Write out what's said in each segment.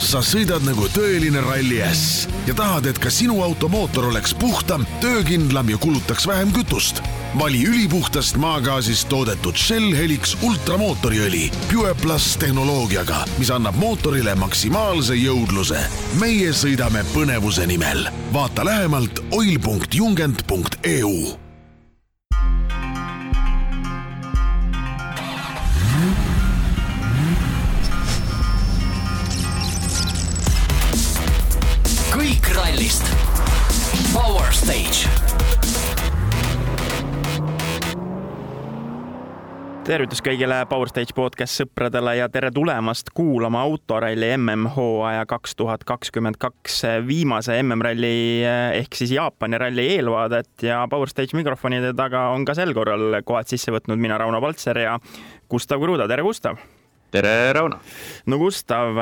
sa sõidad nagu tõeline ralli äss ja tahad, et ka sinu auto mootor oleks puhtam, töökindlam ja kulutaks vähem kütust. vali ülipuhtast maagaasist toodetud Shell Helix ultramootoriõli Pure Plus tehnoloogiaga, mis annab mootorile maksimaalse jõudluse. meie sõidame põnevuse nimel. vaata lähemalt oil.jungent.eu Stage. tervitus kõigile Power Stage podcast sõpradele ja tere tulemast kuulama autoralli MM-hooaja kaks tuhat kakskümmend kaks viimase MM-ralli ehk siis Jaapani ralli eelvaadet ja Power Stage mikrofonide taga on ka sel korral kohad sisse võtnud mina, Rauno Paltser ja Gustav Kruda, tere Gustav! Tere, Rauno! no Gustav,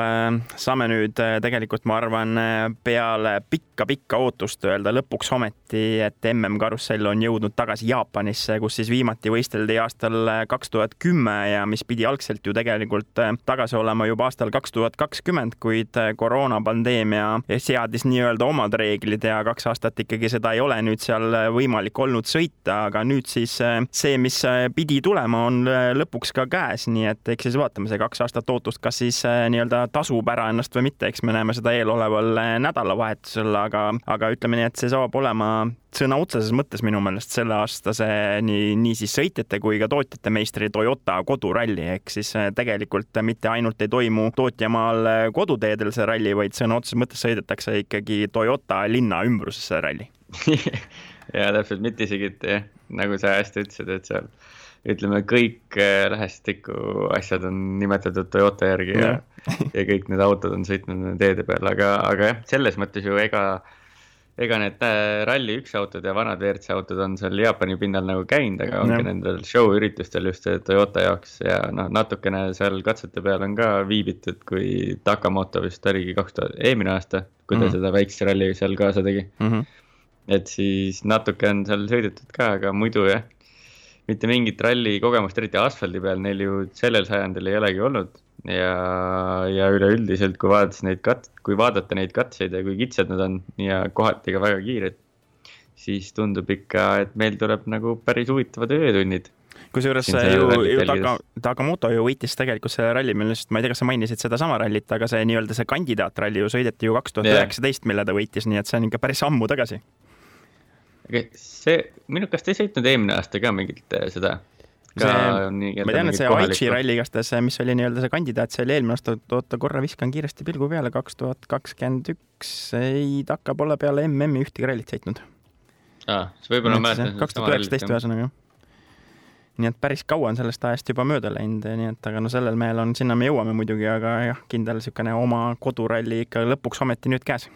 saame nüüd tegelikult, ma arvan, peale pikka-pikka ootust öelda lõpuks ometi, et MM-karussell on jõudnud tagasi Jaapanisse, kus siis viimati võisteldi aastal kaks tuhat kümme ja mis pidi algselt ju tegelikult tagasi olema juba aastal kaks tuhat kakskümmend, kuid koroonapandeemia seadis nii-öelda omad reeglid ja kaks aastat ikkagi seda ei ole nüüd seal võimalik olnud sõita, aga nüüd siis see, mis pidi tulema, on lõpuks ka käes, nii et eks siis vaatame see kaks aastat ootust, kas siis nii-öelda tasub ära ennast või mitte, eks me näeme seda eeloleval nädalavahetusel, aga, aga ütleme nii, et see saab olema sõna otseses mõttes minu meelest selle aasta see nii, nii siis sõitjate kui ka tootjate meistri Toyota koduralli, ehk siis tegelikult mitte ainult ei toimu tootjamaal koduteedel see ralli, vaid sõna otseses mõttes sõidetakse ikkagi Toyota linna ümbruses see ralli. Ja täpselt, mitte isegi, et jah, nagu sa hästi ütlesid, et seal ütleme, kõik lähestikku asjad on nimetatud Toyota järgi ja, ja kõik need autod on sõitnud nende teede peal, aga, aga jah, selles mõttes ju ega, ega need Rally1 autod ja vanad WRC autod on seal Jaapani pinnal nagu käinud, aga ongi nendel show üritustel just Toyota jaoks ja noh, natukene seal katsete peal on ka viibitud, kui Takamoto vist oligi kaks tuhat, eelmine aasta, kui ta mm -hmm. seda väikse ralli seal kaasa tegi mm. -hmm. et siis natuke on seal sõidetud ka, aga muidu jah mitte mingit ralli kogemust, eriti asfaldi peal neil ju sellel sajandil ei olegi olnud. ja, ja üleüldiselt, kui vaadates neid kat-, kui vaadata neid katseid ja kui kitsad nad on ja kohati ka väga kiired, siis tundub ikka, et meil tuleb nagu päris huvitavad öötunnid. Kusjuures ju, ju Taga, Tagamoto ju võitis tegelikult selle ralli, millest ma ei tea, kas sa mainisid sedasama rallit, aga see nii-öelda see kandidaatralli ju sõideti ju kaks tuhat üheksateist, mille ta võitis, nii et see on ikka päris ammu tagasi. aga see, minu, kas te ei sõitnud eelmine aasta ka mingit äh, seda? see, ma tean, et see Aichi ralli igastahes, mis oli nii-öelda see kandidaat, see oli eelmine aasta, oota korra viskan kiiresti pilgu peale, kaks tuhat kakskümmend üks, ei ta hakkab olla peale MM-i ühtegi rallit sõitnud. aa, siis võib-olla mäletan. kaks tuhat üheksateist ühesõnaga nii et päris kaua on sellest ajast juba mööda läinud, nii et aga no sellel mehel on, sinna me jõuame muidugi, aga jah, kindel niisugune oma koduralli ikka lõpuks ometi nüüd käes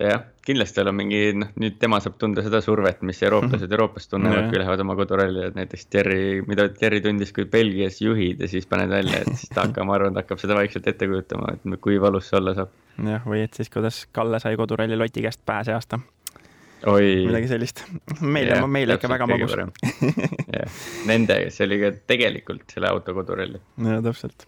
jah, kindlasti tal on mingi, noh, nüüd tema saab tunda seda survet, mis eurooplased. Euroopas tunnevad, kui lähevad oma koduralli, et näiteks Terry, mida Terry tundis, kui Belgias juhid ja siis paned välja, et siis ta hakkab, ma arvan, ta hakkab seda vaikselt ette kujutama, et kui valus see olla saab. jah, või et siis, kuidas Kalle sai koduralli Loti käest pääse aasta midagi sellist. meile yeah,, meile ikka väga magus yeah. Nende, see oli ka tegelikult selle auto koduralli. ja täpselt.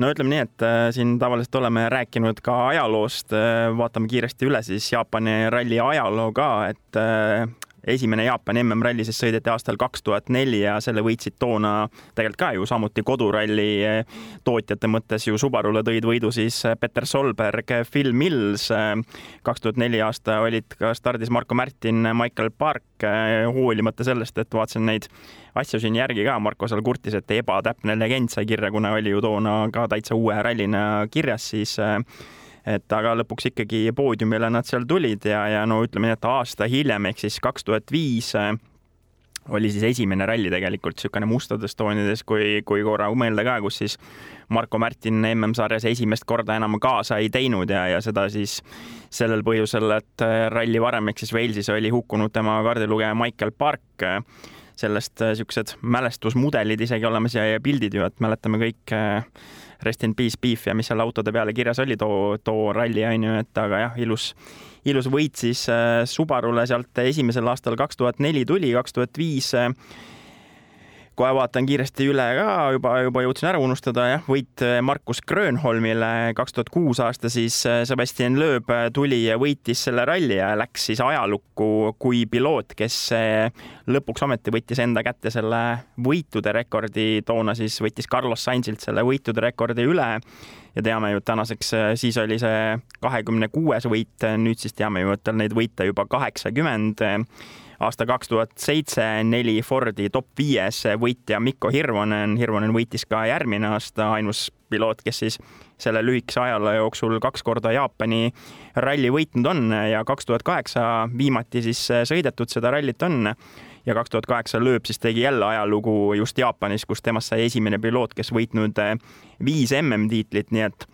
no ütleme nii, et äh, siin tavaliselt oleme rääkinud ka ajaloost äh,, vaatame kiiresti üle siis Jaapani ralli ajaloo ka, et äh, esimene Jaapani MM-ralli siis sõideti aastal kaks tuhat neli ja selle võitsid toona tegelikult ka ju samuti koduralli eh, tootjate mõttes ju Subarule tõid võidu siis eh, Peter Solberg, Phil Mills. Eh, kaks tuhat neli aasta olid ka stardis Marko Märtin, Michael Park, hoolimata sellest, et vaatasin neid asju siin järgi ka, Marko seal kurtis, et ebatäpne legend sai kirja, kuna oli ju toona ka täitsa uue rallina kirjas, siis et aga lõpuks ikkagi poodiumile nad seal tulid ja, ja no ütleme nii, et aasta hiljem ehk siis kaks tuhat viis äh, oli siis esimene ralli tegelikult niisugune mustades toonides, kui, kui korra mõelda ka, kus siis Marko Märtin MM-sarjas esimest korda enam kaasa ei teinud ja, ja seda siis sellel põhjusel, et äh, ralli varem ehk siis Walesis oli hukkunud tema kaardilugeja Michael Park. Sellest niisugused äh, mälestusmudelid isegi olemas ja, ja pildid ju, et mäletame kõik Rest in peace beef ja mis seal autode peale kirjas oli, too, too ralli on ju, et aga jah, ilus, ilus võit siis äh, Subarule sealt esimesel aastal kaks tuhat neli tuli, kaks tuhat viis äh, kohe vaatan kiiresti üle ka, juba, juba jõudsin ära unustada jah, võit Markus Grönholmile kaks tuhat kuus aasta siis Sebastian Loeb tuli ja võitis selle ralli ja läks siis ajalukku kui piloot, kes lõpuks ometi võttis enda kätte selle võitude rekordi, toona siis võttis Carlos Sainzilt selle võitude rekordi üle. Ja teame ju, et tänaseks siis oli see kahekümne kuues võit, nüüd siis teame ju, et tal neid võite juba kaheksakümmend aasta kaks tuhat seitse neli Fordi top viies võitja Mikko Hirvonen. Hirvonen võitis ka järgmine aasta, ainus piloot, kes siis selle lühikese ajaloo jooksul kaks korda Jaapani ralli võitnud on. Ja kaks tuhat kaheksa viimati siis sõidetud seda rallit on. Ja kaks tuhat kaheksa lööb siis tegi jälle ajalugu just Jaapanis, kus temast sai esimene piloot, kes võitnud viis MM-tiitlit, nii et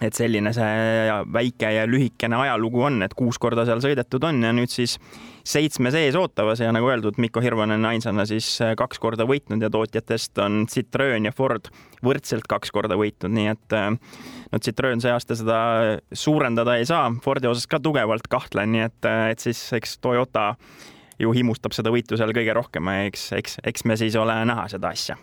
et selline see väike ja lühikene ajalugu on, et kuus korda seal sõidetud on ja nüüd siis seitsme sees ootamas ja nagu öeldud, Mikko Hirvonen ainsana siis kaks korda võitnud ja tootjatest on Citroen ja Ford võrdselt kaks korda võitnud, nii et no Citroen see aasta seda suurendada ei saa, Fordi osas ka tugevalt kahtlen, nii et, et siis eks Toyota ju himustab seda võitu seal kõige rohkem ja eks, eks, eks me siis ole näha seda asja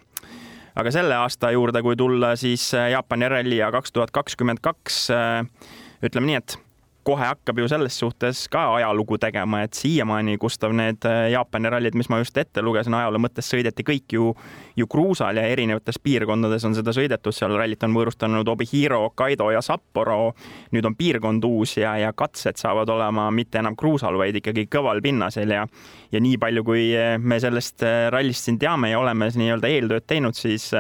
aga selle aasta juurde, kui tulla, siis äh, Jaapani ralli ja kaks tuhat kakskümmend kaks, äh, ütleme nii, et kohe hakkab ju selles suhtes ka ajalugu tegema, et siiamaani, Gustav, need äh, Jaapani rallid, mis ma just ette lugesin, ajaloo mõttes sõideti kõik ju, ju kruusal ja erinevates piirkondades on seda sõidetud, seal rallit on võõrustanud Obihiro, Kaido ja Sapporo. nüüd on piirkond uus ja, ja katsed saavad olema mitte enam kruusal, vaid ikkagi kõval pinnasel ja ja nii palju, kui me sellest rallist siin teame ja oleme nii-öelda eeltööd teinud, siis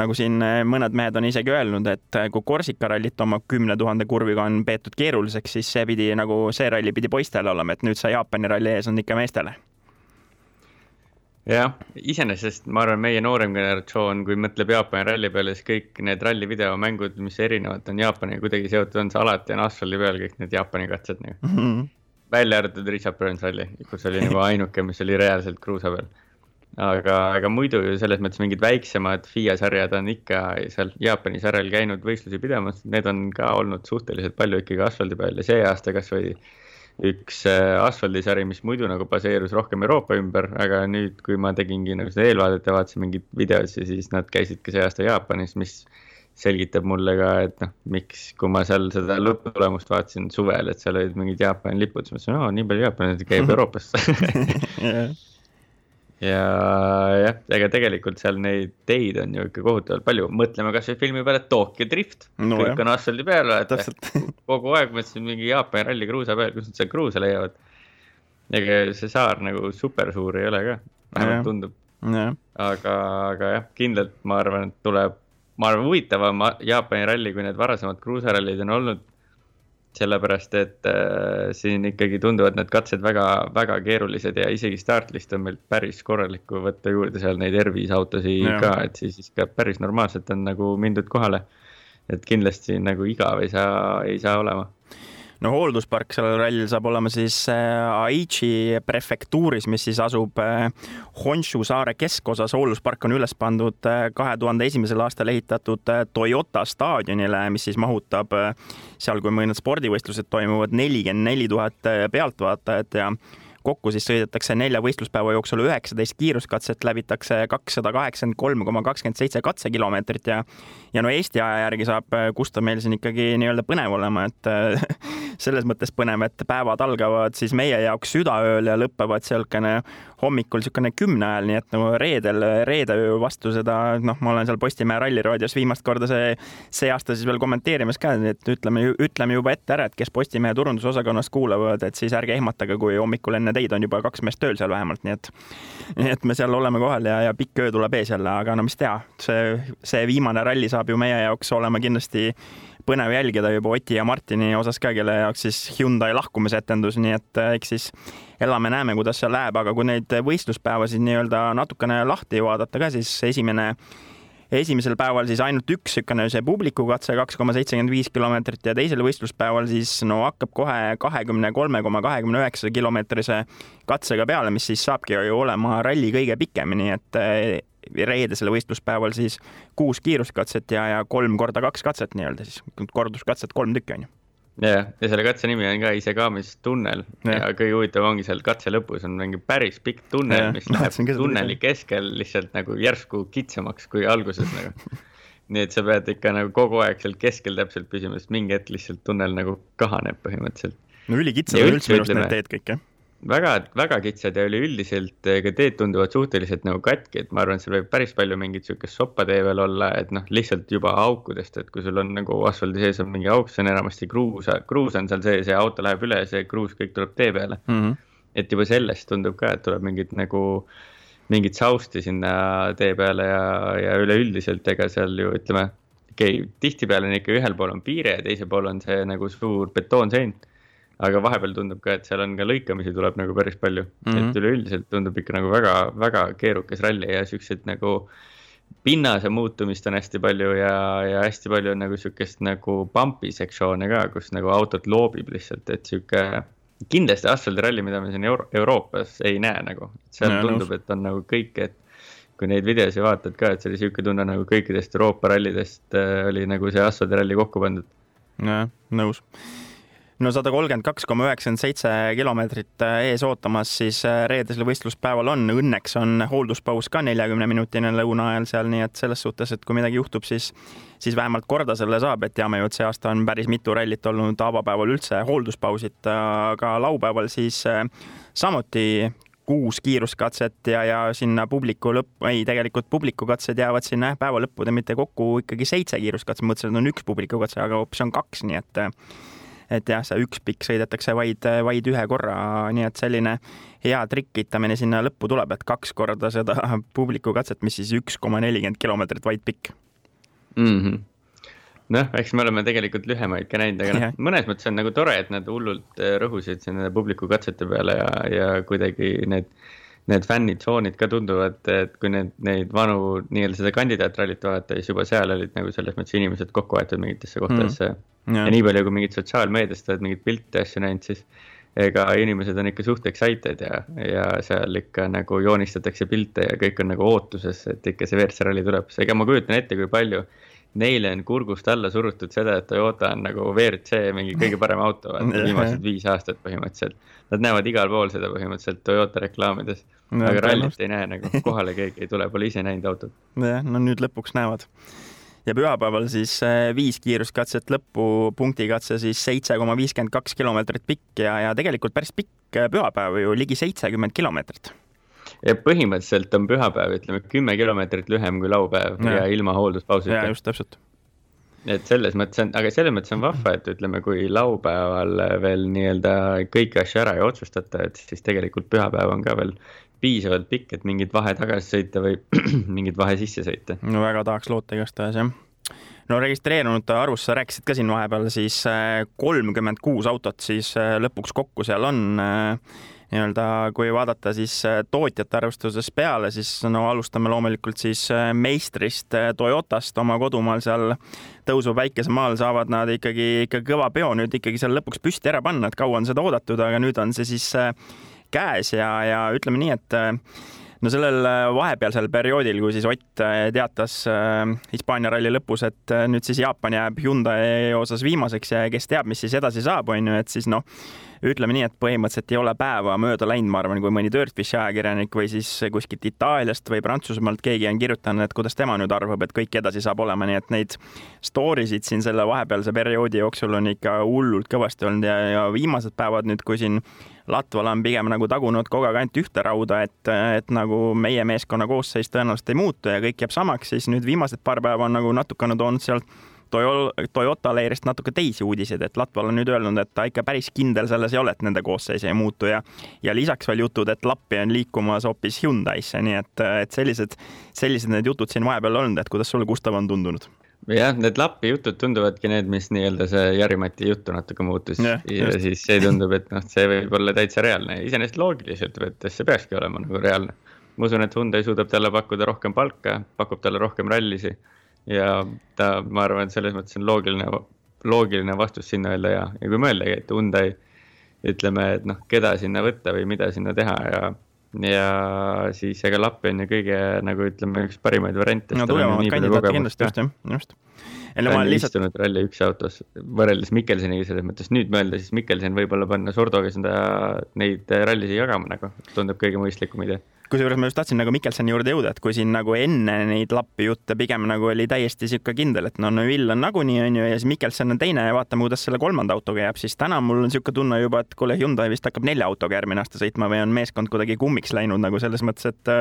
nagu siin eh, mõned mehed on isegi öelnud, et eh, kui Korsika rallit oma kümne tuhande kurviga on peetud keeruliseks, siis see pidi nagu see ralli pidi poistele olema, et nüüd see Jaapani ralli ees on ikka meestele jah, iseenesest ma arvan, meie noorem generatsioon, kui mõtleb Jaapani ralli peale, siis kõik need ralli videomängud, mis erinevad on Jaapaniga kuidagi seotud, on see alati on asfaldi peal kõik need Jaapani katsed nagu mm. -hmm. välja arvatud Richard Burns ralli, kus oli nagu ainuke, mis oli reaalselt kruusa peal aga, aga muidu ju selles mõttes mingid väiksemad FIA sarjad on ikka seal Jaapani sarjal käinud võistlusi pidamas, need on ka olnud suhteliselt palju ikkagi asfaldi peal ja see aasta kasvõi üks äh, asfaldisari, mis muidu nagu baseerus rohkem Euroopa ümber, aga nüüd, kui ma tegingi nagu seda eelvaadet ja vaatasin mingeid videosid, siis nad käisid ka see aasta Jaapanis, mis selgitab mulle ka, et noh, miks, kui ma seal seda lõpptulemust vaatasin suvel, et seal olid mingid Jaapani lipud, siis mõtlesin, aa, nii palju jaapanlasi käib Euroopasse ja jah, ega tegelikult seal neid teid on ju ikka kohutavalt palju, mõtleme kasvõi filmi peale Tokyo Drift. No,, kõik jah. on asfaldi peal, kogu aeg mõtlesin mingi Jaapani ralli kruusa peal, kus nad seal kruusa leiavad. ega see saar nagu super suur ei ole ka, vähemalt tundub. aga, aga jah, kindlalt ma arvan, et tuleb, ma arvan, huvitavam Jaapani ralli, kui need varasemad kruusarallid on olnud sellepärast et äh, siin ikkagi tunduvad need katsed väga, väga keerulised ja isegi startlist on meil päris korralikku võtta juurde seal neid R5 autosid ja. ka, et siis ikka päris normaalselt on nagu mindud kohale. et kindlasti nagu igav ei saa, ei saa olema no hoolduspark sellel rallil saab olema siis äh, Aichi prefektuuris, mis siis asub äh, Honshu saare keskosas. hoolduspark on üles pandud äh, kahe tuhande esimesel aastal ehitatud Toyota staadionile, mis siis mahutab seal, kui mõned spordivõistlused toimuvad, nelikümmend neli tuhat pealtvaatajat ja kokku siis sõidetakse nelja võistluspäeva jooksul üheksateist kiiruskatset, läbitakse kakssada kaheksakümmend kolm koma kakskümmend seitse katsekilomeetrit ja ja no Eesti aja järgi saab Gustav meil siin ikkagi nii-öelda põnev olema, et selles mõttes põnev, et päevad algavad siis meie jaoks südaööl ja lõpevad niisugune hommikul niisugune kümne ajal, nii et nagu reedel, reede öö vastu seda, noh, ma olen seal Postimehe Ralliraadios viimast korda see, see aasta siis veel kommenteerimas ka, et ütleme, ütleme juba ette ära, et kes Postimehe turundusosakonnast kuulavad, et siis ärge ehmatage, kui hommikul enne teid on juba kaks meest tööl seal vähemalt, nii et, nii et me seal oleme kohal ja, ja pikk öö tuleb ees jälle, aga no mis teha, see, see viimane ralli saab ju meie jaoks olema kindlasti põnev jälgida juba Oti ja Martini osas ka, kelle jaoks siis Hyundai lahkumisetendus, nii et äh, eks siis elame-näeme, kuidas seal läheb, aga kui neid võistluspäevasid nii-öelda natukene lahti vaadata ka, siis esimene esimesel päeval siis ainult üks niisugune see publikukatse, kaks koma seitsekümmend viis kilomeetrit ja teisel võistluspäeval siis no hakkab kohe kahekümne kolme koma kahekümne üheksa kilomeetrise katsega peale, mis siis saabki ju olema ralli kõige pikem, nii et eh, reedesel võistluspäeval siis kuus kiiruskatset ja, ja kolm korda kaks katset nii-öelda siis, korduskatset kolm tükki on ju jah, ja selle katse nimi on ka Isegamis tunnel ja, ja kõige huvitavam ongi seal katse lõpus on mingi päris pikk tunnel, mis läheb ka seda tunneli keskel lihtsalt nagu järsku kitsamaks kui alguses nagu. nii et sa pead ikka nagu kogu aeg seal keskel täpselt püsima, sest mingi hetk lihtsalt tunnel nagu kahaneb põhimõtteliselt. no ülikitsad Ja on üldse minu arust need teed kõik jah. väga, väga kitsad ja üleüldiselt eh, ka teed tunduvad suhteliselt nagu katki, et ma arvan, et seal võib päris palju mingit sihukest soppatee veel olla, et noh, lihtsalt juba aukudest, et kui sul on nagu asfaldi sees on mingi auk, see on enamasti kruus, kruus on seal sees ja auto läheb üle ja see kruus kõik tuleb tee peale. Mhm. et juba sellest tundub ka, et tuleb mingit nagu, mingit sausti sinna tee peale ja, ja üleüldiselt ega seal ju ütleme, okei okay,, tihtipeale on ikka ühel pool on piire ja teisel pool on see nagu suur betoonsein. Aga vahepeal tundub ka, et seal on ka lõikamisi tuleb nagu päris palju mm. -hmm. et üleüldiselt tundub ikka nagu väga, väga keerukas ralli ja siukseid nagu pinnase muutumist on hästi palju ja, ja hästi palju on nagu sihukest nagu pump'i sektsioone ka, kus nagu autot loobib lihtsalt, et sihuke kindlasti asfaldiralli, mida me siin Euro Euroopas ei näe nagu, seal Jaa, tundub, et on nagu kõik, et kui neid videosi vaatad ka, et see oli sihuke tunne nagu kõikidest Euroopa rallidest äh, oli nagu see asfaldiralli kokku pandud. jah, nõus. No sada kolmkümmend kaks koma üheksakümmend seitse kilomeetrit äh, ees ootamas siis äh, reedesel võistluspäeval on, õnneks on hoolduspaus ka neljakümne minutine lõuna ajal seal, nii et selles suhtes, et kui midagi juhtub, siis siis vähemalt korda selle saab, et teame ju, et see aasta on päris mitu rallit olnud avapäeval üldse hoolduspausid, aga laupäeval siis äh, samuti kuus kiiruskatset ja, ja sinna publiku lõpp, ei, tegelikult publikukatsed jäävad sinna jah, päeva lõppude mitte kokku ikkagi seitse kiiruskatset, mõtlesin, et on üks publikukatse, aga hoopis on kaks, nii et et jah, see üks pikk sõidetakse vaid, vaid ühe korra, nii et selline hea trikitamine sinna lõppu tuleb, et kaks korda seda publikukatset, mis siis üks koma nelikümmend kilomeetrit vaid pikk. mm. -hmm. noh, eks me oleme tegelikult lühemaid ka näinud, aga noh, mõnes mõttes on nagu tore, et nad hullult äh, rõhusid nende publiku katsete peale ja, ja kuidagi need, need fännitsoonid ka tunduvad, et kui need, neid vanu nii-öelda seda kandidaatrallit vaadata, siis juba seal olid nagu selles mõttes inimesed kokku aetud mingitesse kohtadesse mm.. Jah. ja nii palju, kui mingit sotsiaalmeediast oled mingeid pilte ja asju näinud, siis ega inimesed on ikka suht excited ja, ja seal ikka nagu joonistatakse pilte ja kõik on nagu ootuses, et ikka see WRC ralli tuleb, ega ma kujutan ette, kui palju neile on kurgust alla surutud seda, et Toyota on nagu WRC mingi kõige parem auto viimased viis aastat põhimõtteliselt. Nad näevad igal pool seda põhimõtteliselt Toyota reklaamides, Jah, aga rallit ei näe nagu, kohale keegi ei tule, pole ise näinud autot. jah, no nüüd lõpuks näevad. ja pühapäeval siis äh, viis kiiruskatset lõppu, punktikatse siis seitse koma viiskümmend kaks kilomeetrit pikk ja, ja tegelikult päris pikk äh, pühapäev ju ligi seitsekümmend kilomeetrit. Ja põhimõtteliselt on pühapäev, ütleme kümme kilomeetrit lühem kui laupäev ja, ja ilma ja hoolduspausita. just täpselt. et selles mõttes on, aga selles mõttes on vahva, et ütleme, kui laupäeval veel nii-öelda kõiki asju ära ei otsustata, et siis tegelikult pühapäev on ka veel piisavalt pikk, et mingit vahe tagasi sõita või mingit vahe sisse sõita. no väga tahaks loota igastahes jah. no registreerunute arvust sa rääkisid ka siin vahepeal, siis kolmkümmend kuus autot siis äh, lõpuks kokku seal on äh, nii-öelda, kui vaadata siis äh, tootjate arvestuses peale, siis no alustame loomulikult siis äh, meistrist äh, Toyotast. Oma kodumaal seal tõusu päikesemaal saavad nad ikkagi ikka kõva peo. Nüüd ikkagi seal lõpuks püsti ära panna, et kaua on seda oodatud, aga nüüd on see siis käes ja, ja ütleme nii, et no sellel äh, vahepealsel perioodil, kui siis Ott äh, teatas äh, Hispaania ralli lõpus, et nüüd siis Jaapan jääb Hyundai osas viimaseks ja kes teab, mis siis edasi saab, on ju, et siis noh, ütleme nii, et põhimõtteliselt ei ole päeva mööda läinud, ma arvan, kui mõni Dirtfishi ajakirjanik või siis kuskilt Itaaliast või Prantsusmaalt keegi on kirjutanud, et kuidas tema nüüd arvab, et kõik edasi saab olema, nii et neid story sid siin selle vahepealse perioodi jooksul on ikka hullult kõvasti olnud ja, ja viimased päevad nüüd, kui siin Latval on pigem nagu tagunud kogu aeg ainult ühte rauda, et, et nagu meie meeskonna koosseis tõenäoliselt ei muutu ja kõik jääb samaks, siis nüüd viimased paar päeva on nagu natukene toonud sealt Toyo- Toyota leerist natuke teisi uudiseid, et Latval on nüüd öelnud, et ta ikka päris kindel selles ei ole, et nende koosseis ei muutu ja ja lisaks veel jutud, et Lappi on liikumas hoopis Hyundai'sse, nii et, et sellised, sellised need jutud siin vahepeal olnud, et kuidas sulle, Gustav, on tundunud? jah, need Lappi jutud tunduvadki need, mis nii-öelda see Jari-Mati juttu natuke muutus Jah, ja just. siis see tundub, et noh, see võib olla täitsa reaalne, iseenesest loogiliselt võttes see peakski olema nagu reaalne. ma usun, et Hyundai suudab talle pakkuda rohkem palka, pakub talle rohkem rallisi ja ta, ma arvan, et selles mõttes on loogiline, loogiline vastus sinna öelda ja, ja kui mõeldagi, et Hyundai ütleme, et noh, keda sinna võtta või mida sinna teha ja ja siis ega Lappi on ju kõige nagu ütleme, üks parimaid variante. no tugevamat kandidaati kindlasti just jah, just. ta on lihtsalt... istunud ralli üks autos võrreldes Mikkelseniga selles mõttes, nüüd mõelda, siis Mikkelsen võib-olla panna Sordoga seda, neid rallisid jagama nagu, tundub kõige mõistlikum idee kusjuures ma just tahtsin nagu Mikkelsoni juurde jõuda, et kui siin nagu enne neid lappi jutte pigem nagu oli täiesti sihuke kindel, et no Neville on nagunii onju ja siis Mikkelson on teine ja vaatame, kuidas selle kolmanda autoga jääb, siis täna mul on sihuke tunne juba, et kuule, Hyundai vist hakkab nelja autoga järgmine aasta sõitma või on meeskond kuidagi kummiks läinud nagu selles mõttes, et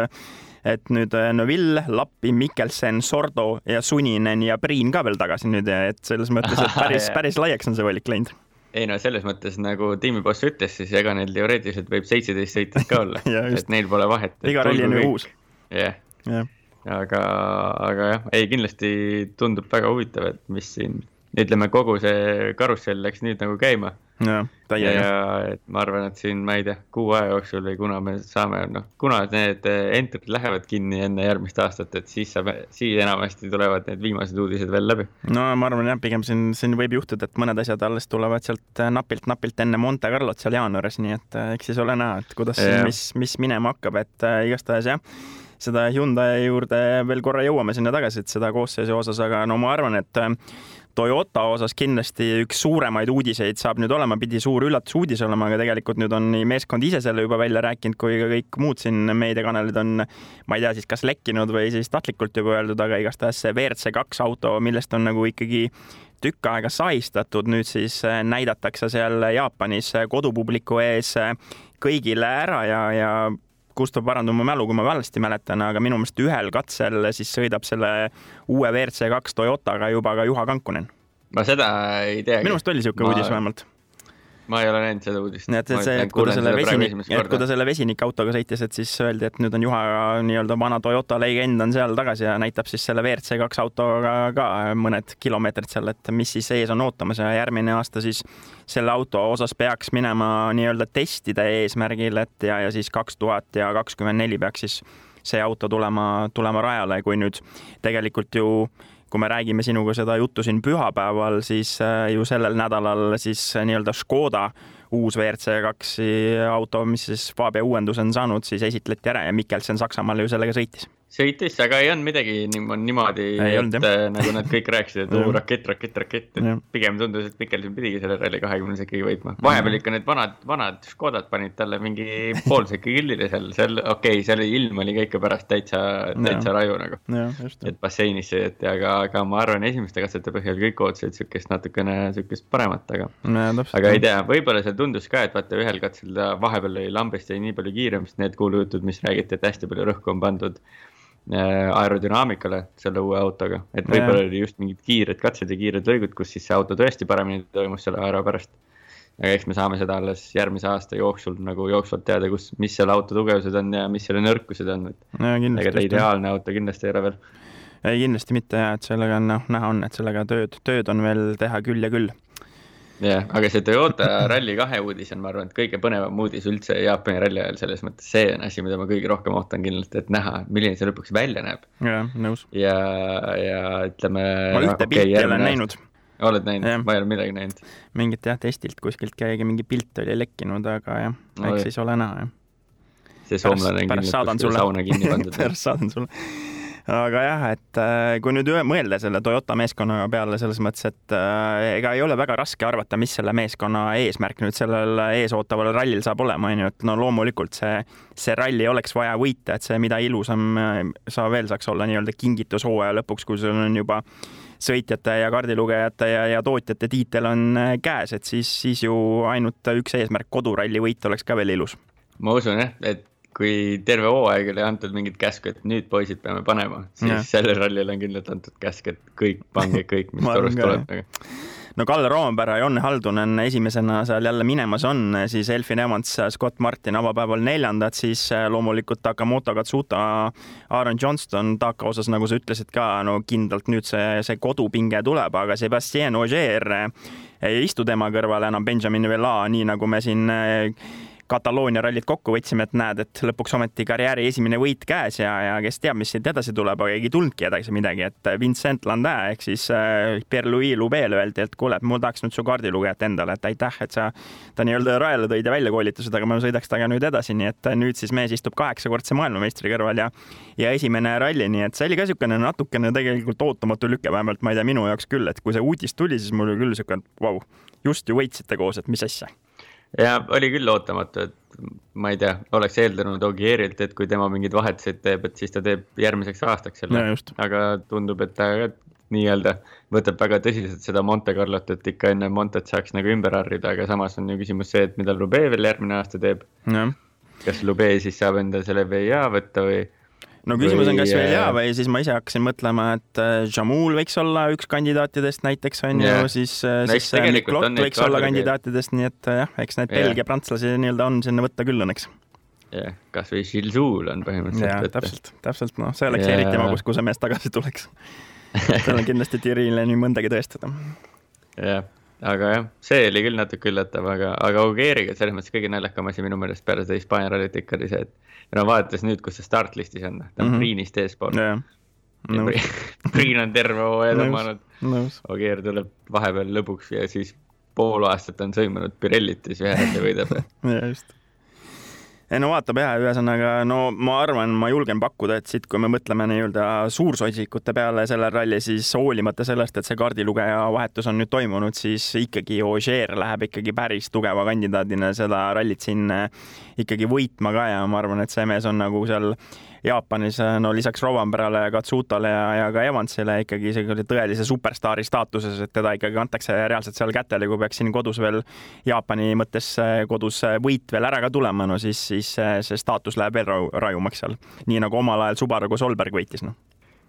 et nüüd Neville, Lappi, Mikkelson, Sordo ja Suninen ja Priin ka veel tagasi nüüd et selles mõttes, et päris, päris laiaks on see valik läinud ei no selles mõttes nagu tiimiboss ütles, siis ega neil teoreetiliselt võib seitseteist sõitjat ka olla et neil pole vahet. iga ralli on ju uus. jah yeah. yeah., aga, aga jah, ei kindlasti tundub väga huvitav, et mis siin ütleme, kogu see karussell läks nüüd nagu käima. ja et ma arvan, et siin, ma ei tea, kuu aja jooksul või kuna me saame, noh, kuna need entrid lähevad kinni enne järgmist aastat, et siis saab, siis enamasti tulevad need viimased uudised veel läbi. no ma arvan jah, pigem siin, siin võib juhtuda, et mõned asjad alles tulevad sealt napilt-napilt enne Monte Carlot seal jaanuaris, nii et äh, eks siis ole näha, et kuidas, mis, mis minema hakkab, et äh, igastahes jah seda Hyundai juurde veel korra jõuame sinna tagasi, et seda koosseisu osas, aga no ma arvan, et äh, Toyota osas kindlasti üks suuremaid uudiseid saab nüüd olema, pidi suur üllatusuudis olema, aga tegelikult nüüd on nii meeskond ise selle juba välja rääkinud, kui ka kõik muud siin meediakanalid on, ma ei tea siis, kas lekkinud või siis tahtlikult juba öeldud, aga igastahes see WRC kaks auto, millest on nagu ikkagi tükk aega sahistatud, nüüd siis näidatakse seal Jaapanis kodupubliku ees kõigile ära ja, ja Gustav, paranda mu mälu, kui ma valesti mäletan, aga minu meelest ühel katsel siis sõidab selle uue WRC kaks Toyotaga juba ka Juha Kankunen. ma seda ei teagi. minu meelest oli niisugune ma... uudis vähemalt ma ei ole näinud seda uudist. et, et see, et kui ta selle vesinik, et kui ta selle vesinikautoga sõitis, et siis öeldi, et nüüd on Juha nii-öelda vana Toyota legend on seal tagasi ja näitab siis selle WRC kaks autoga ka mõned kilomeetrid seal, et mis siis ees on ootamas ja järgmine aasta siis selle auto osas peaks minema nii-öelda testide eesmärgil, et ja, ja siis kaks tuhat ja kakskümmend neli peaks siis see auto tulema, tulema rajale, kui nüüd tegelikult ju kui me räägime sinuga seda juttu siin pühapäeval, siis äh, ju sellel nädalal siis äh, nii-öelda Škoda uus WRC kaks auto, mis siis Fabia uuendus on saanud, siis esitleti ära ja Mikkelson Saksamaal ju sellega sõitis sõitis, aga ei olnud midagi niimoodi, et olnud, nagu nad kõik rääkisid, et oo rakett, rakett, rakett, et pigem tundus, et Mikkelson pidigi selle ralli kahekümnes ikkagi võitma. vahepeal ikka need vanad, vanad Škodad panid talle mingi poolseki killile seal, seal okei okay,, seal ilm oli ka ikka pärast täitsa, täitsa raju nagu. et basseinis sõideti, aga, aga ma arvan, esimeste katsete põhjal kõik ootasid siukest natukene siukest paremat, aga. aga ei tea, võib-olla seal tundus ka, et vaata ühel katsel ta vahepeal oli lambist jäi nii palju kiirem, sest need kuulujutud, mis räägiti, et hästi palju rõhku on pandud. Äh, aerodünaamikale selle uue autoga, et võib-olla oli just mingid kiired katsed ja kiired lõigud, kus siis see auto tõesti paremini toimus selle aero pärast. aga eks me saame seda alles järgmise aasta jooksul nagu jooksvalt teada, kus, mis selle auto tugevused on ja mis selle nõrkused on, et ega ta ideaalne auto kindlasti ei ole veel. ei, kindlasti mitte ja et sellega on noh, näha on, et sellega tööd, tööd on veel teha küll ja küll jah, aga see Toyota Rally2 uudis on, ma arvan, et kõige põnevam uudis üldse Jaapani ralli ajal, selles mõttes see on asi, mida ma kõige rohkem ootan kindlasti, et näha, milline see lõpuks välja näeb. jah, nõus. ja, ja ütleme. ma ühte okay, pilti olen näinud. oled näinud, ma ei ole midagi näinud. mingit jah, testilt kuskilt keegi mingi pilt oli lekkinud, aga jah, eks siis ole näha, jah. see soomlane on kindlasti sauna kinni pandud pärast saadan sulle aga jah, et äh, kui nüüd mõelda selle Toyota meeskonna peale selles mõttes, et äh, ega ei ole väga raske arvata, mis selle meeskonna eesmärk nüüd sellel eesootaval rallil saab olema, onju, et no loomulikult see, see ralli oleks vaja võita, et see, mida ilusam äh, sa veel saaks olla nii-öelda kingitus hooaja lõpuks, kui sul on juba sõitjate ja kaardilugejate ja, ja tootjate tiitel on käes, et siis, siis ju ainult üks eesmärk, koduralli võit oleks ka veel ilus. ma usun jah, et kui terve hooaeg oli antud mingit käsku, et nüüd poisid peame panema, siis ja. sellel rallil on kindlalt antud käsk, et kõik, pange kõik, mis torust tuleb nagu no Kalle Roompere Jonne Haldunen esimesena seal jälle minemas on, siis Elfin Evans, Scott Martin avapäeval neljandad, siis äh, loomulikult Takamoto Katsuta, Aaron Johnston Taka osas, nagu sa ütlesid ka, no kindlalt nüüd see, see kodupinge tuleb, aga Sebastian Ogier ei istu tema kõrval enam Benjamin Vela, nii nagu me siin äh, Kataloonia rallit kokku võtsime, et näed, et lõpuks ometi karjääri esimene võit käes ja, ja kes teab, mis siit edasi tuleb, aga ei tulnudki edasi midagi, et Vincent Landin ehk siis äh, Pierre-Louis Loubele öeldi, et kuule, et mul tahaks nüüd su kaardilugejat endale, et aitäh, et sa ta nii-öelda rajale tõid ja välja koolitused, aga ma sõidaks temaga nüüd edasi, nii et nüüd siis mees istub kaheksakordse maailmameistri kõrval ja ja esimene ralli, nii et see oli ka niisugune natukene tegelikult ootamatu lüke, vähemalt ma ei tea, minu jaoks küll, et kui see uudis tuli, siis mul oli küll niisugune, vau, just ju võitsite koos, et mis asja ja oli küll ootamatu, et ma ei tea, oleks eeldanud Ogierilt, et kui tema mingeid vahetuseid teeb, et siis ta teeb järgmiseks aastaks selle. aga tundub, et ta nii-öelda võtab väga tõsiselt seda Monte Carlot, et ikka enne Montet saaks nagu ümber harrida, aga samas on ju küsimus see, et mida Lube veel järgmine aasta teeb. kas Lube siis saab enda selle VIA võtta või no küsimus on, kas veel hea või siis ma ise hakkasin mõtlema, et äh, Jamul võiks olla üks kandidaatidest näiteks on yeah. ju, siis, äh, siis äh, Miklot võiks olla kandidaatidest, nii et jah, eks neid yeah. Belgia prantslasi nii-öelda on sinna võtta küll õnneks. jah yeah., kasvõi Gilles on põhimõtteliselt. jah, täpselt, täpselt, noh, see oleks yeah. eriti magus, kui see mees tagasi tuleks seal on kindlasti Tirile nii mõndagi tõestada. jah yeah aga jah, see oli küll natuke üllatav, aga, aga Ogieriga selles mõttes kõige naljakam asi minu meelest peale seda Hispaania rallit ikka oli see, et no vaadates nüüd, kus see startlistis on, ta on mm -hmm. Priinist eespool yeah.. No. Priin on terve hooaja tõmmanud no., Ogier tuleb vahepeal lõbuks ja siis pool aastat on sõimanud Pirellit ja siis ühe ralli võidab ja just ei no vaatab jah, ühesõnaga no ma arvan, ma julgen pakkuda, et siit, kui me mõtleme nii-öelda suursotsikute peale sellel ralli, siis hoolimata sellest, et see kaardilugeja vahetus on nüüd toimunud, siis ikkagi Ogier läheb ikkagi päris tugeva kandidaadina seda rallit siin eh, ikkagi võitma ka ja ma arvan, et see mees on nagu seal Jaapanis, no lisaks Rovanperale, Katsutale ja, ja ka Evansile ikkagi sellise tõelise superstaari staatuses, et teda ikkagi antakse reaalselt seal kätele, kui peaks siin kodus veel Jaapani mõttes kodus võit veel ära ka tulema, no siis, siis see staatus läheb veel rajumaks seal. nii nagu omal ajal Subaru, kui Solberg võitis, noh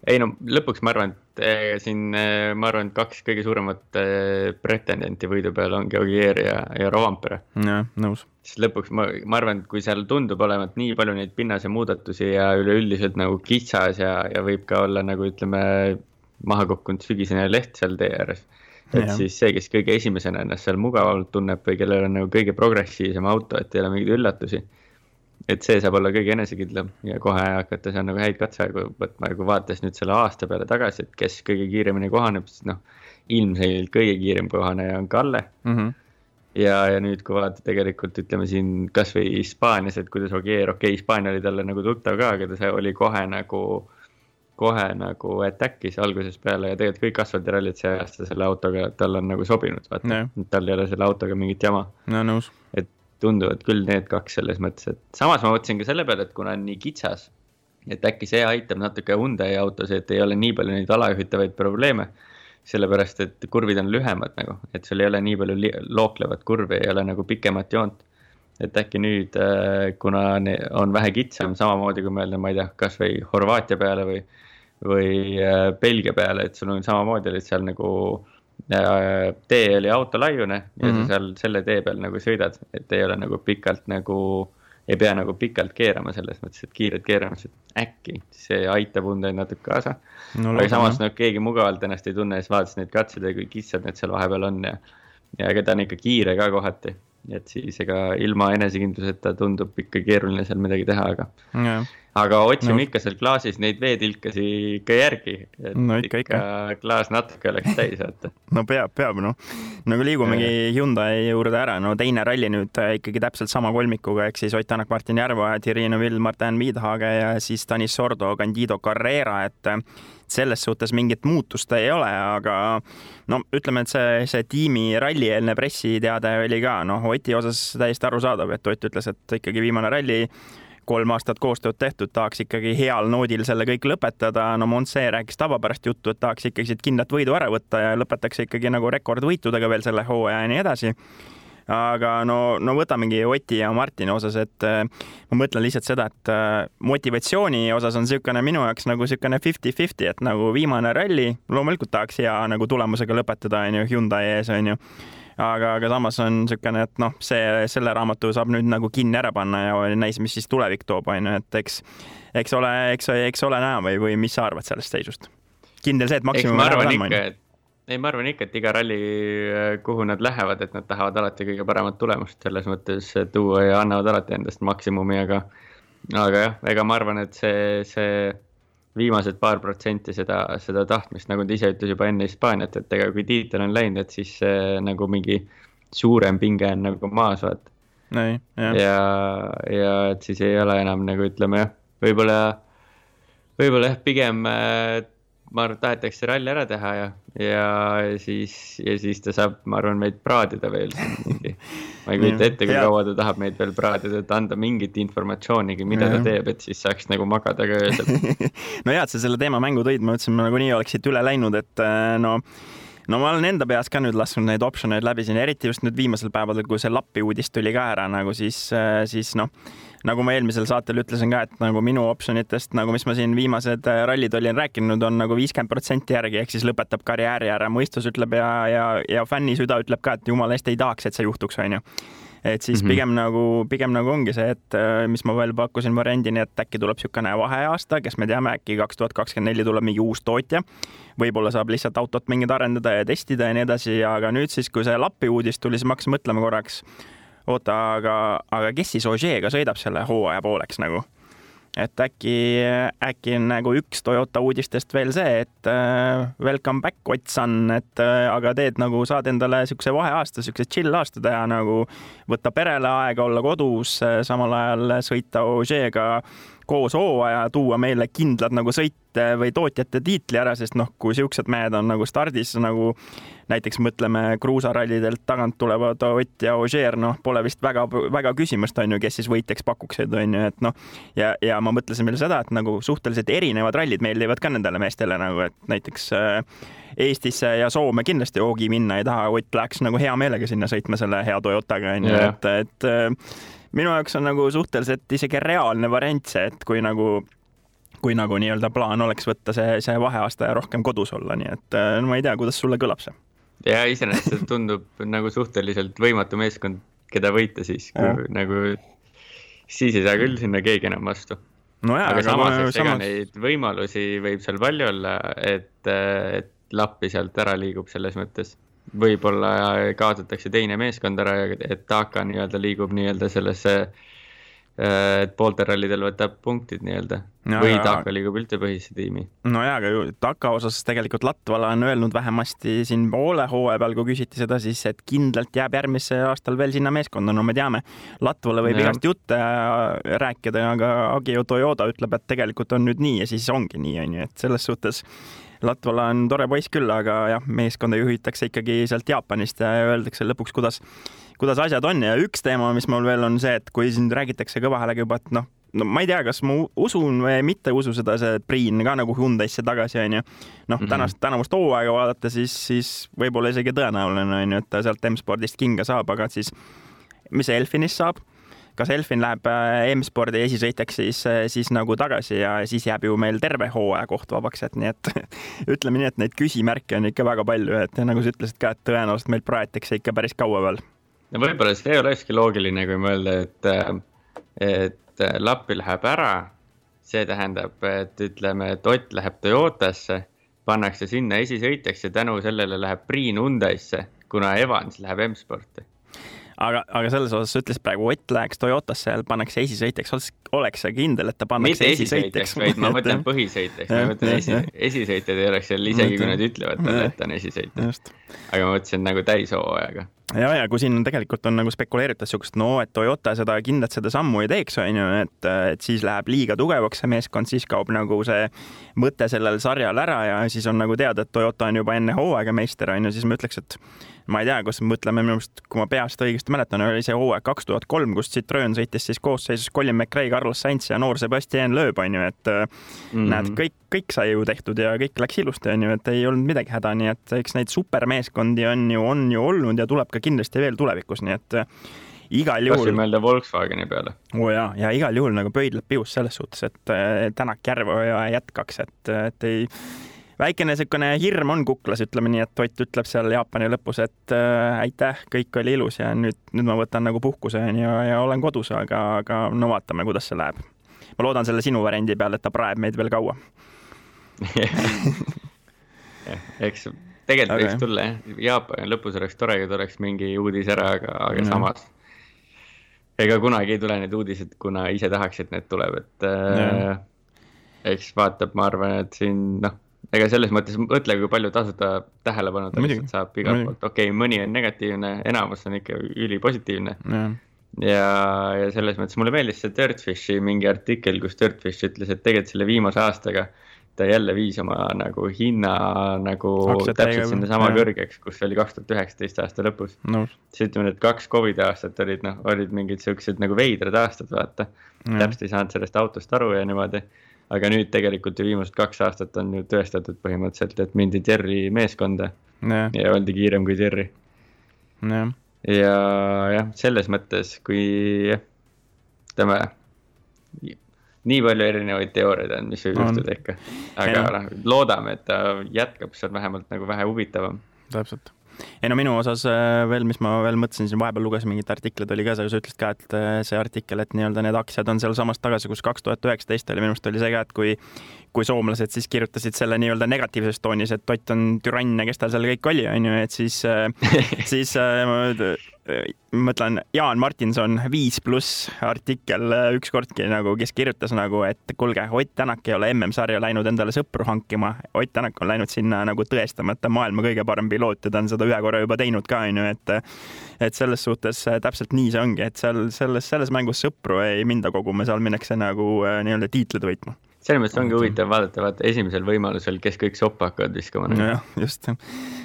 ei no lõpuks ma arvan, et eh, siin eh, ma arvan, et kaks kõige suuremat eh, pretendenti võidu peale ongi Ogier ja, ja Rovampere. jah, nõus. sest lõpuks ma, ma arvan, et kui seal tundub olevat nii palju neid pinnase muudatusi ja üleüldiselt nagu kitsas ja, ja võib ka olla nagu ütleme, maha kukkunud sügisene leht seal tee ääres. et ja. siis see, kes kõige esimesena ennast seal mugavalt tunneb või kellel on nagu kõige progressiivsem auto, et ei ole mingeid üllatusi et see saab olla kõige enesekindlam ja kohe hakata seal nagu häid katseaegu võtma ja kui vaadates nüüd selle aasta peale tagasi, et kes kõige kiiremini kohaneb, siis noh, ilmselgelt kõige kiirem kohaneja on Kalle mm. -hmm. ja, ja nüüd, kui vaadata tegelikult ütleme siin kasvõi Hispaanias, et kuidas Ogier, okei okay,, Hispaania oli talle nagu tuttav ka, aga ta oli kohe nagu, kohe nagu attack'is algusest peale ja tegelikult kõik asfaldirallid see aasta selle autoga, tal on nagu sobinud, vaata, tal ei ole selle autoga mingit jama. no nõus. et tunduvad küll need kaks selles mõttes, et samas ma mõtlesin ka selle peale, et kuna on nii kitsas, et äkki see aitab natuke Hyundai autos, et ei ole nii palju neid alajuhitavaid probleeme. sellepärast, et kurvid on lühemad nagu, et sul ei ole nii palju looklevat kurvi, ei ole nagu pikemat joont. et äkki nüüd, äh, kuna on vähe kitsam, samamoodi kui mõelda, ma ei tea, kasvõi Horvaatia peale või, või äh, Belgia peale, et sul on samamoodi olid seal nagu tee oli auto laiune ja mm -hmm. sa seal selle tee peal nagu sõidad, et ei ole nagu pikalt nagu, ei pea nagu pikalt keerama selles mõttes, et kiired keeramised, äkki see aitab Hyundai'd natuke kaasa no,. aga samas no keegi mugavalt ennast ei tunne, siis vaadates neid katseid ja kui kitsad need seal vahepeal on ja, ja ega ta on ikka kiire ka kohati. et siis ega ilma enesekindluseta tundub ikka keeruline seal midagi teha, aga ja aga otsime no. ikka seal klaasis neid veetilkasi ikka järgi, no, ikka, ikka, klaas natuke oleks täis, vaata. no peab, peab noh. no aga liigumegi Hyundai juurde ära, no teine ralli nüüd äh, ikkagi täpselt sama kolmikuga, ehk siis Ott Tänak, Martin Järva, Thierry Neuville, Martin Viidhage ja siis Tanis Sordo, Candido Carrera, et äh, selles suhtes mingit muutust ei ole, aga no ütleme, et see, see tiimi rallieelne pressiteade oli ka noh, Oti osas täiesti arusaadav, et Ott ütles, et ikkagi viimane ralli kolm aastat koostööd tehtud, tahaks ikkagi heal noodil selle kõik lõpetada. no Monse rääkis tavapärast juttu, et tahaks ikkagi siit kindlat võidu ära võtta ja lõpetaks ikkagi nagu rekordvõitudega veel selle hooaja ja nii edasi aga no, no võtamegi Oti ja Martini osas, et äh, ma mõtlen lihtsalt seda, et äh, motivatsiooni osas on niisugune minu jaoks nagu niisugune fifty-fifty, et nagu viimane ralli, loomulikult tahaks hea nagu tulemusega lõpetada, onju, Hyundai ees, onju aga, aga samas on niisugune, et noh, see, selle raamatu saab nüüd nagu kinni ära panna ja näis, mis siis tulevik toob, on ju, et eks, eks ole, eks, eks ole näha või, või mis sa arvad sellest seisust? kindel see, et maksimum ma arvan ikka, et ei, ma arvan ikka, et iga ralli, kuhu nad lähevad, et nad tahavad alati kõige paremat tulemust selles mõttes tuua ja annavad alati endast maksimumi, aga. aga jah, ega ma arvan, et see, see viimased paar protsenti seda, seda tahtmist, nagu ta ise ütles juba enne Hispaaniat, et ega kui tiitel on läinud, et siis see, nagu mingi suurem pinge on nagu maas, vaata. ja, ja, et siis ei ole enam nagu ütleme jah, võib-olla, võib-olla jah, pigem ma arvan, et tahetakse ralli ära teha ja, ja siis, ja siis ta saab, ma arvan, meid praadida veel mingi. ma ei kujuta ette, kui kaua ta tahab meid veel praadida, et anda mingit informatsioonigi, mida ja. ta teeb, et siis saaks nagu magada ka öösel no hea, et sa selle teema mängu tõid, ma mõtlesin, ma nagunii oleks siit üle läinud, et äh, no no ma olen enda peas ka nüüd lasknud neid optsioneid läbi siin, eriti just nüüd viimasel päevadel, kui see Lappi uudis tuli ka ära nagu siis, äh, siis noh nagu ma eelmisel saatel ütlesin ka, et nagu minu optsionitest, nagu mis ma siin viimased äh, rallid olin rääkinud, on nagu viiskümmend protsenti järgi, ehk siis lõpetab karjääri ära. mõistus ütleb ja, ja, ja fänni süda ütleb ka, et jumala eest ei tahaks, et see juhtuks, onju et siis mm -hmm. pigem nagu, pigem nagu ongi see, et äh, mis ma veel pakkusin variandini, et äkki tuleb niisugune vaheaasta, kes me teame, äkki kaks tuhat kakskümmend neli tuleb mingi uus tootja. võib-olla saab lihtsalt autot mingit arendada ja testida ja nii edasi, aga nüüd siis, kui see Lappi uudis tuli, siis ma hakkasin mõtlema korraks oota, aga, aga kes siis Ožeega sõidab selle hooaja pooleks nagu? et äkki, äkki on nagu üks Toyota uudistest veel see, et äh, welcome back, Ott Sun, et äh, aga teed nagu, saad endale niisuguse vaheaasta, niisuguse chill aasta teha nagu, võtta perele aega, olla kodus äh,, samal ajal sõita Ožeega koos hooaja, tuua meile kindlad nagu sõite või tootjate tiitli ära, sest noh, kui siuksed mehed on nagu stardis nagu näiteks mõtleme kruusarallidelt tagant tulevad Ott ja Ožeer, noh, pole vist väga-väga küsimust, on ju, kes siis võitjaks pakuksid, on ju, et noh, ja, ja ma mõtlesin veel seda, et nagu suhteliselt erinevad rallid meeldivad ka nendele meestele nagu, et näiteks äh, Eestisse ja Soome kindlasti hoogi minna ei taha, Ott läheks nagu hea meelega sinna sõitma selle hea Toyotaga, on ju, et, et äh, minu jaoks on nagu suhteliselt isegi reaalne variant see, et kui nagu kui nagu nii-öelda plaan oleks võtta see, see vaheaasta ja rohkem kodus olla, nii et äh, no ma ei tea, kuidas sulle kõlab see ja iseenesest see tundub nagu suhteliselt võimatu meeskond, keda võita siis, nagu, siis ei saa küll sinna keegi enam vastu no. aga, aga samas, et ega neid võimalusi võib seal palju olla, et, et Lappi sealt ära liigub selles mõttes. Võib-olla kaotatakse teine meeskond ära ja et Taka nii-öelda liigub nii-öelda sellesse Äh, et pooltel rallidel võtab punktid nii-öelda no, või Taka liigub üldse põhisse tiimi. no jaa, aga ju Taka osas tegelikult Latvala on öelnud vähemasti siin poole hooaja peal, kui küsiti seda, siis et kindlalt jääb järgmisel aastal veel sinna meeskonda, no me teame, Latvala võib ja. igast jutte äh, rääkida, aga Agio Toyota ütleb, et tegelikult on nüüd nii ja siis ongi nii, onju, et selles suhtes Latvala on tore poiss küll, aga jah, meeskonda juhitakse ikkagi sealt Jaapanist ja öeldakse lõpuks, kuidas kuidas asjad on ja üks teema, mis mul veel on see, et kui siin räägitakse kõva häälega juba, et noh, no ma ei tea, kas ma usun või mitte usu seda, see Priin ka nagu Hyundai'sse tagasi onju. noh mm -hmm., tänast, tänavust hooaega vaadata, siis, siis võib-olla isegi tõenäoline onju, et ta sealt M-spordist kinga saab, aga siis mis Elfinist saab? Kas Elfin läheb äh, M-spordi esisõitjaks siis, äh, siis nagu tagasi ja siis jääb ju meil terve hooaja koht vabaks, et nii et ütleme nii, et neid küsimärke on ikka väga palju, et nagu sa ütlesid ka, et tõenäoliselt meil praetakse ikka päris kaua veel no võib-olla see olekski loogiline, kui mõelda, et, et Lappi läheb ära. see tähendab, et ütleme, et Ott läheb Toyotasse, pannakse sinna esisõitjaks ja tänu sellele läheb Priin Hyundai'sse, kuna Evans läheb M-sporti aga, aga selles osas sa ütlesid praegu, Ott läheks Toyotasse ja pannakse esisõitjaks, oleks sa kindel, et ta pannakse mitte esisõitjaks, vaid ma mõtlen põhisõitjaks, ma mõtlen esi, esisõitjad ei oleks seal, isegi kui nad ütlevad talle, et ta on esisõitja. aga ma mõtlesin nagu täishooajaga. ja, ja kui siin tegelikult on nagu spekuleeritud siukest, no et Toyota seda kindlalt seda sammu ei teeks, on ju, et, et siis läheb liiga tugevaks see meeskond, siis kaob nagu see mõte sellel sarjal ära ja siis on nagu teada, et Toyota on juba enne hooaega meister, on ju, siis ma ütleks, et ma ei tea, kas me mõtleme minu arust, kui ma peast õigesti mäletan, oli see hooaeg kaks tuhat kolm, kus Citroen sõitis siis koosseisus Colin McRae, Carlos Sainz ja noor Sebastian Loeb onju, et mm näed, kõik, kõik sai ju tehtud ja kõik läks ilusti onju, et ei olnud midagi häda, nii et eks neid supermeeskondi on ju, on ju olnud ja tuleb ka kindlasti veel tulevikus, nii et äh, igal juhul. tahtsin mõelda Volkswageni peale. oo jaa, ja igal juhul nagu pöidlab pius selles suhtes, et äh, Tänak Järveoja jätkaks, et, et ei väikene niisugune hirm on kuklas, ütleme nii, et Ott ütleb seal Jaapani lõpus, et äh, aitäh, kõik oli ilus ja nüüd, nüüd ma võtan nagu puhkuse onju ja, ja olen kodus, aga, aga no vaatame, kuidas see läheb. ma loodan selle sinu variandi peale, et ta praeb meid veel kaua eks tegelikult võiks tulla jah, Jaapani lõpus oleks tore, kui tuleks mingi uudis ära, aga, aga Jah. samas. ega kunagi ei tule need uudised, kuna ise tahaks, et need tuleb, et äh, eks vaatab, ma arvan, et siin noh, ega selles mõttes mõtle, kui palju tasuta tähelepanu ta lihtsalt saab igalt poolt, okei okay,, mõni on negatiivne, enamus on ikka ülipositiivne jah, ja, ja selles mõttes mulle meeldis see Dirtfishi mingi artikkel, kus Dirtfish ütles, et tegelikult selle viimase aastaga ta jälle viis oma nagu hinna nagu Aktsiate täpselt sinnasama kõrgeks, kus oli kaks tuhat üheksateist aasta lõpus. nõus. siis ütleme, need kaks Covidi aastat olid noh, olid mingid siuksed nagu veidrad aastad, vaata. Täpselt ei saanud sellest autost aru ja niimoodi. Aga nüüd tegelikult ju viimased kaks aastat on ju tõestatud põhimõtteliselt, et mindi Jerry meeskonda jah, ja oldi kiirem kui Jerry ja jah, selles mõttes, kui jah, ütleme, nii palju erinevaid teooriaid on, mis võib juhtuda ikka. aga noh, loodame, et ta jätkab, see on vähemalt nagu vähe huvitavam. täpselt. Ei no minu osas äh, veel, mis ma veel mõtlesin, siin vahepeal lugesin mingit artiklit oli ka, sa ütlesid ka, et äh, see artikkel, et nii-öelda need aktsiad on sealsamas tagasi, kus kaks tuhat üheksateist oli, minu arust oli see ka, et kui kui soomlased siis kirjutasid selle nii-öelda negatiivses toonis, et Ott on türann ja kes tal seal kõik oli, onju, et siis, siis äh, ma äh, mõtlen Jaan Martinson viis pluss artikkel äh, ükskordki nagu, kes kirjutas nagu, et kuulge, Ott Tänak ei ole MM-sarja läinud endale sõpru hankima. Ott Tänak on läinud sinna nagu tõestama, et ta on maailma kõige parem piloot ja ta on seda ühe korra juba teinud ka, onju, et et selles suhtes äh, täpselt nii see ongi, et seal selles, selles mängus sõpru ei minda koguma, seal minnakse nagu nii-öelda tiitleid võitma. Selles mõttes ongi huvitav vaadata, vaata esimesel võimalusel, kes kõik soppa hakkavad viskama nagu.. nojah, just.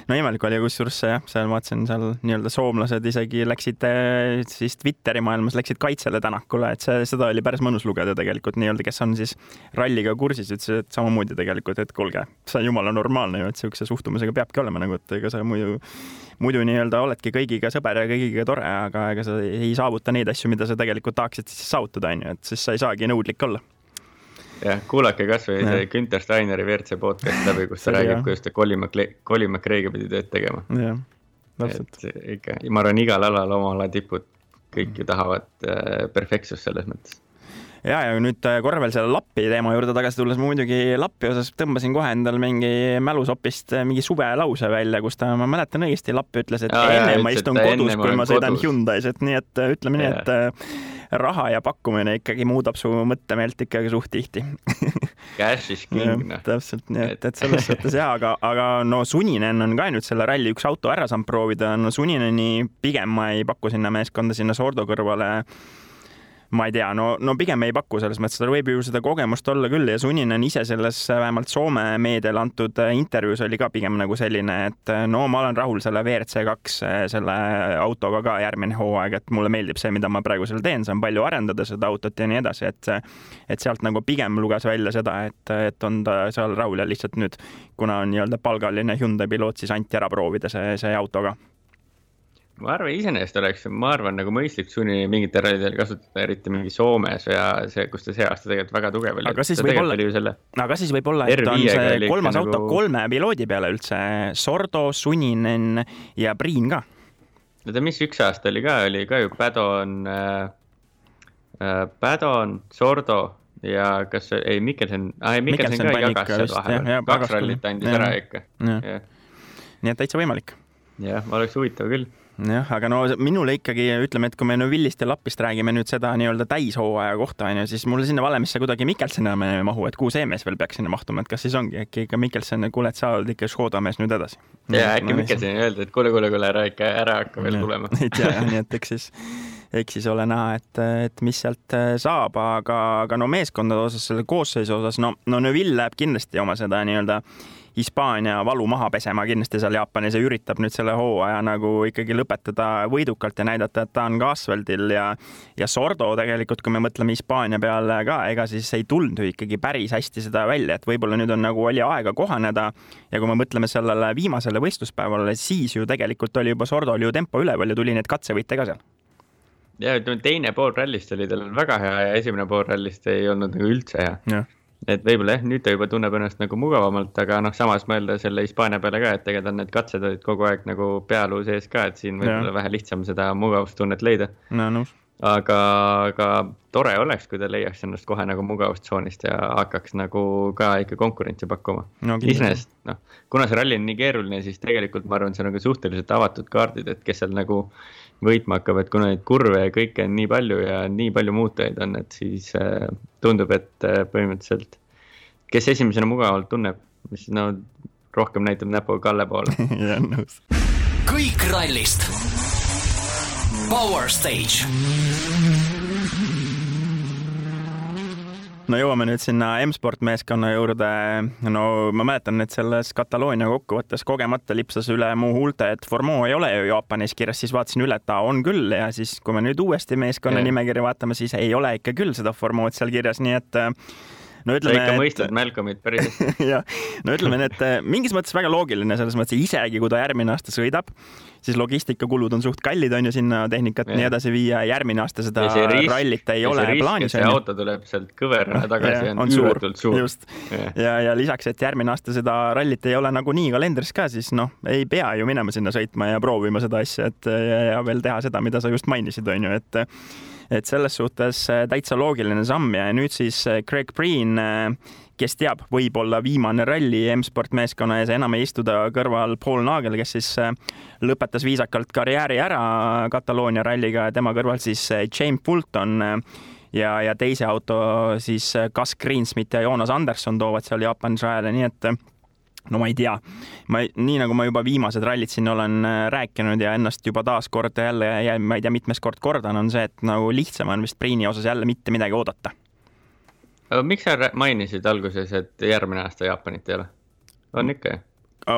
no imelik oli kusjuures jah, seal ma vaatasin seal nii-öelda soomlased isegi läksid eh, siis Twitteri maailmas läksid kaitsele Tänakule, et see, seda oli päris mõnus lugeda tegelikult nii-öelda, kes on siis ralliga kursis, ütlesid et samamoodi tegelikult, et kuulge, see on jumala normaalne ju, et siukse suhtumisega peabki olema nagu, et ega sa muidu muidu nii-öelda oledki kõigiga sõber ja kõigiga tore, aga ega sa ei saavuta neid asju, mida sa tegelikult tahaksid siis saavutada, onju, et siis sa ei saagi nõudlik olla. jah, kuulake kasvõi see Günter Steineri WRC podcast läbi, kus ta räägib kuidas ta Colin McLe-, Colin McRae'ga pidi tööd tegema. jah, täpselt. ikka, ma arvan, igal alal oma ala tipud kõik ju tahavad äh, perfektsust selles mõttes. ja, ja nüüd äh, korra veel selle Lappi teema juurde tagasi tulles, ma muidugi Lappi osas tõmbasin kohe endal mingi mälusopist äh, mingi suvelause välja, kus ta, ma mäletan õigesti, Lapp ütles, et jaa, enne ma ütles, et istun kodus, ma kui ma sõidan. Hyundai's, et nii et äh, ütleme nii, Jaa. et raha ja pakkumine ikkagi muudab su mõttemeelt ikkagi suht tihti. Cash is king, noh. täpselt, nii et, Et- selles suhtes jaa, aga, aga no Suninen on ka nüüd selle ralli üks auto ära saanud proovida, no Sunineni pigem ma ei paku sinna meeskonda sinna Sordo kõrvale ma ei tea, no, no pigem ei paku selles mõttes, tal võib ju seda kogemust olla küll ja Suninen ise selles vähemalt Soome meediale antud äh, intervjuus oli ka pigem nagu selline, et äh, no ma olen rahul selle WRC kaks äh, selle autoga ka järgmine hooaeg, et mulle meeldib see, mida ma praegu seal teen, saan palju arendada seda autot ja nii edasi, et et sealt nagu pigem luges välja seda, et, et on ta seal rahul ja lihtsalt nüüd, kuna on nii-öelda palgaline Hyundai piloot, siis anti ära proovida see, see auto ka. Ma arvan, iseenesest oleks, ma arvan, nagu mõistlik sunni mingitel rallidel kasutada, eriti mingi Soomes ja see, kus ta see aasta tegelikult väga tugev oli. Aga siis ta võib tegelikult olla- oli ju selle, aga siis võib-olla, et on R5-ga see kolmas auto nagu- kolme piloodi peale üldse, Sordo, Suninen ja Priin ka. oota, mis üks aasta oli ka, oli ka ju Padon äh,, äh, Padon, Sordo ja kas, ei Mikkelson, ei Mikkelson ka jagas seal vahepeal kaks rallit andis ära ikka. Nii et täitsa võimalik. jah, oleks huvitav küll. jah, aga no minule ikkagi ütleme, et kui me Neville'ist ja Lapist räägime nüüd seda nii-öelda täishooaja kohta onju, siis mulle sinna valemisse kuidagi Mikkelson enam ei mahu, et kuhu see mees veel peaks sinna mahtuma, et kas siis ongi äkki ikka Mikkelson, kuule, et sa oled ikka Škoda mees nüüd edasi. ja äkki Mikkelsonile öelda, et kuule, kuule, kuule, ära ikka, ära hakka veel tulema. ei tea jah, nii et eks siis, eks siis ole näha, et, et mis sealt äh, saab, aga, aga no meeskondade osas, selle koosseisu osas, no, no Neville läheb kindlasti oma seda nii-öelda Hispaania valu maha pesema kindlasti seal Jaapanis ja üritab nüüd selle hooaja nagu ikkagi lõpetada võidukalt ja näidata, et ta on ka asfaldil ja ja Sordo tegelikult, kui me mõtleme Hispaania peale ka, ega siis ei tulnud ju ikkagi päris hästi seda välja, et võib-olla nüüd on nagu oli aega kohaneda ja kui me mõtleme sellele viimasele võistluspäevale, siis ju tegelikult oli juba Sordol ju tempo üleval ja tuli neid katsevõite ka seal. ja ütleme, teine pool rallist oli tal väga hea ja esimene pool rallist ei olnud nagu üldse hea. Et võib-olla jah, nüüd ta juba tunneb ennast nagu mugavamalt, aga noh, samas mõelda selle Hispaania peale ka, et tegelikult on need katsed olid kogu aeg nagu pealuu sees ka, et siin võib Jah. olla vähe lihtsam seda mugavustunnet leida. no nõus. aga, aga tore oleks, kui ta leiaks ennast kohe nagu mugavustsoonist ja hakkaks nagu ka ikka konkurentsi pakkuma No iseenesest noh, kuna see ralli on nii keeruline, siis tegelikult ma arvan, see on nagu suhteliselt avatud kaardid, et kes seal nagu võitma hakkab, et kuna neid kurve ja kõike on nii palju ja nii palju muutujaid on, et siis äh, tundub, et äh, põhimõtteliselt kes esimesena mugavalt tunneb, mis no rohkem näitab näpuga Kalle poole jah, nõus. kõik rallist. Power Stage. no jõuame nüüd sinna M-sport meeskonna juurde. no ma mäletan, et selles Kataloonia kokkuvõttes kogemata lipsas üle mu huulte, et Formeau ei ole ju Jaapanis kirjas, siis vaatasin üle, et ta on küll ja siis, kui me nüüd uuesti meeskonna Jah. nimekirja vaatame, siis ei ole ikka küll seda Formeaud seal kirjas, nii et äh, no sa ikka ütleme, mõistad Malcolmit päris hästi. jah, no ütleme, et äh, mingis mõttes väga loogiline selles mõttes, isegi kui ta järgmine aasta sõidab, siis logistikakulud on suht kallid, on ju, sinna tehnikat ja nii edasi viia, järgmine aasta seda Ja risk- rallit ei ja ole risk, et plaanis, see on auto tuleb sealt kõverana tagasi, Jah, on üüratult suur. just, ja, ja lisaks, et järgmine aasta seda rallit ei ole nagunii kalendris ka, siis noh, ei pea ju minema sinna sõitma ja proovima seda asja, et ja, ja veel teha seda, mida sa just mainisid, on ju, et et selles suhtes äh, täitsa loogiline samm. Ja nüüd siis äh, Craig Breen, kes teab, võib-olla viimane ralli M-sport meeskonna ees, enam ei istu ta kõrval Paul Nagel, kes siis äh, lõpetas viisakalt karjääri ära Kataloonia ralliga. Ja tema kõrval siis äh, James Fulton äh, ja, ja teise auto siis äh, Gus Greensmith ja Jonas Anderson toovad seal Jaapanis rajale, nii et äh, no ma ei tea, ma, nii nagu ma juba viimased rallid siin olen äh, rääkinud ja ennast juba taaskord jälle, ma ei tea, mitmes kord kordan, on see, et nagu lihtsam on vist Priini osas jälle mitte midagi oodata. aga miks sa mainisid alguses, et järgmine aasta Jaapanit ei ole? on ikka ju?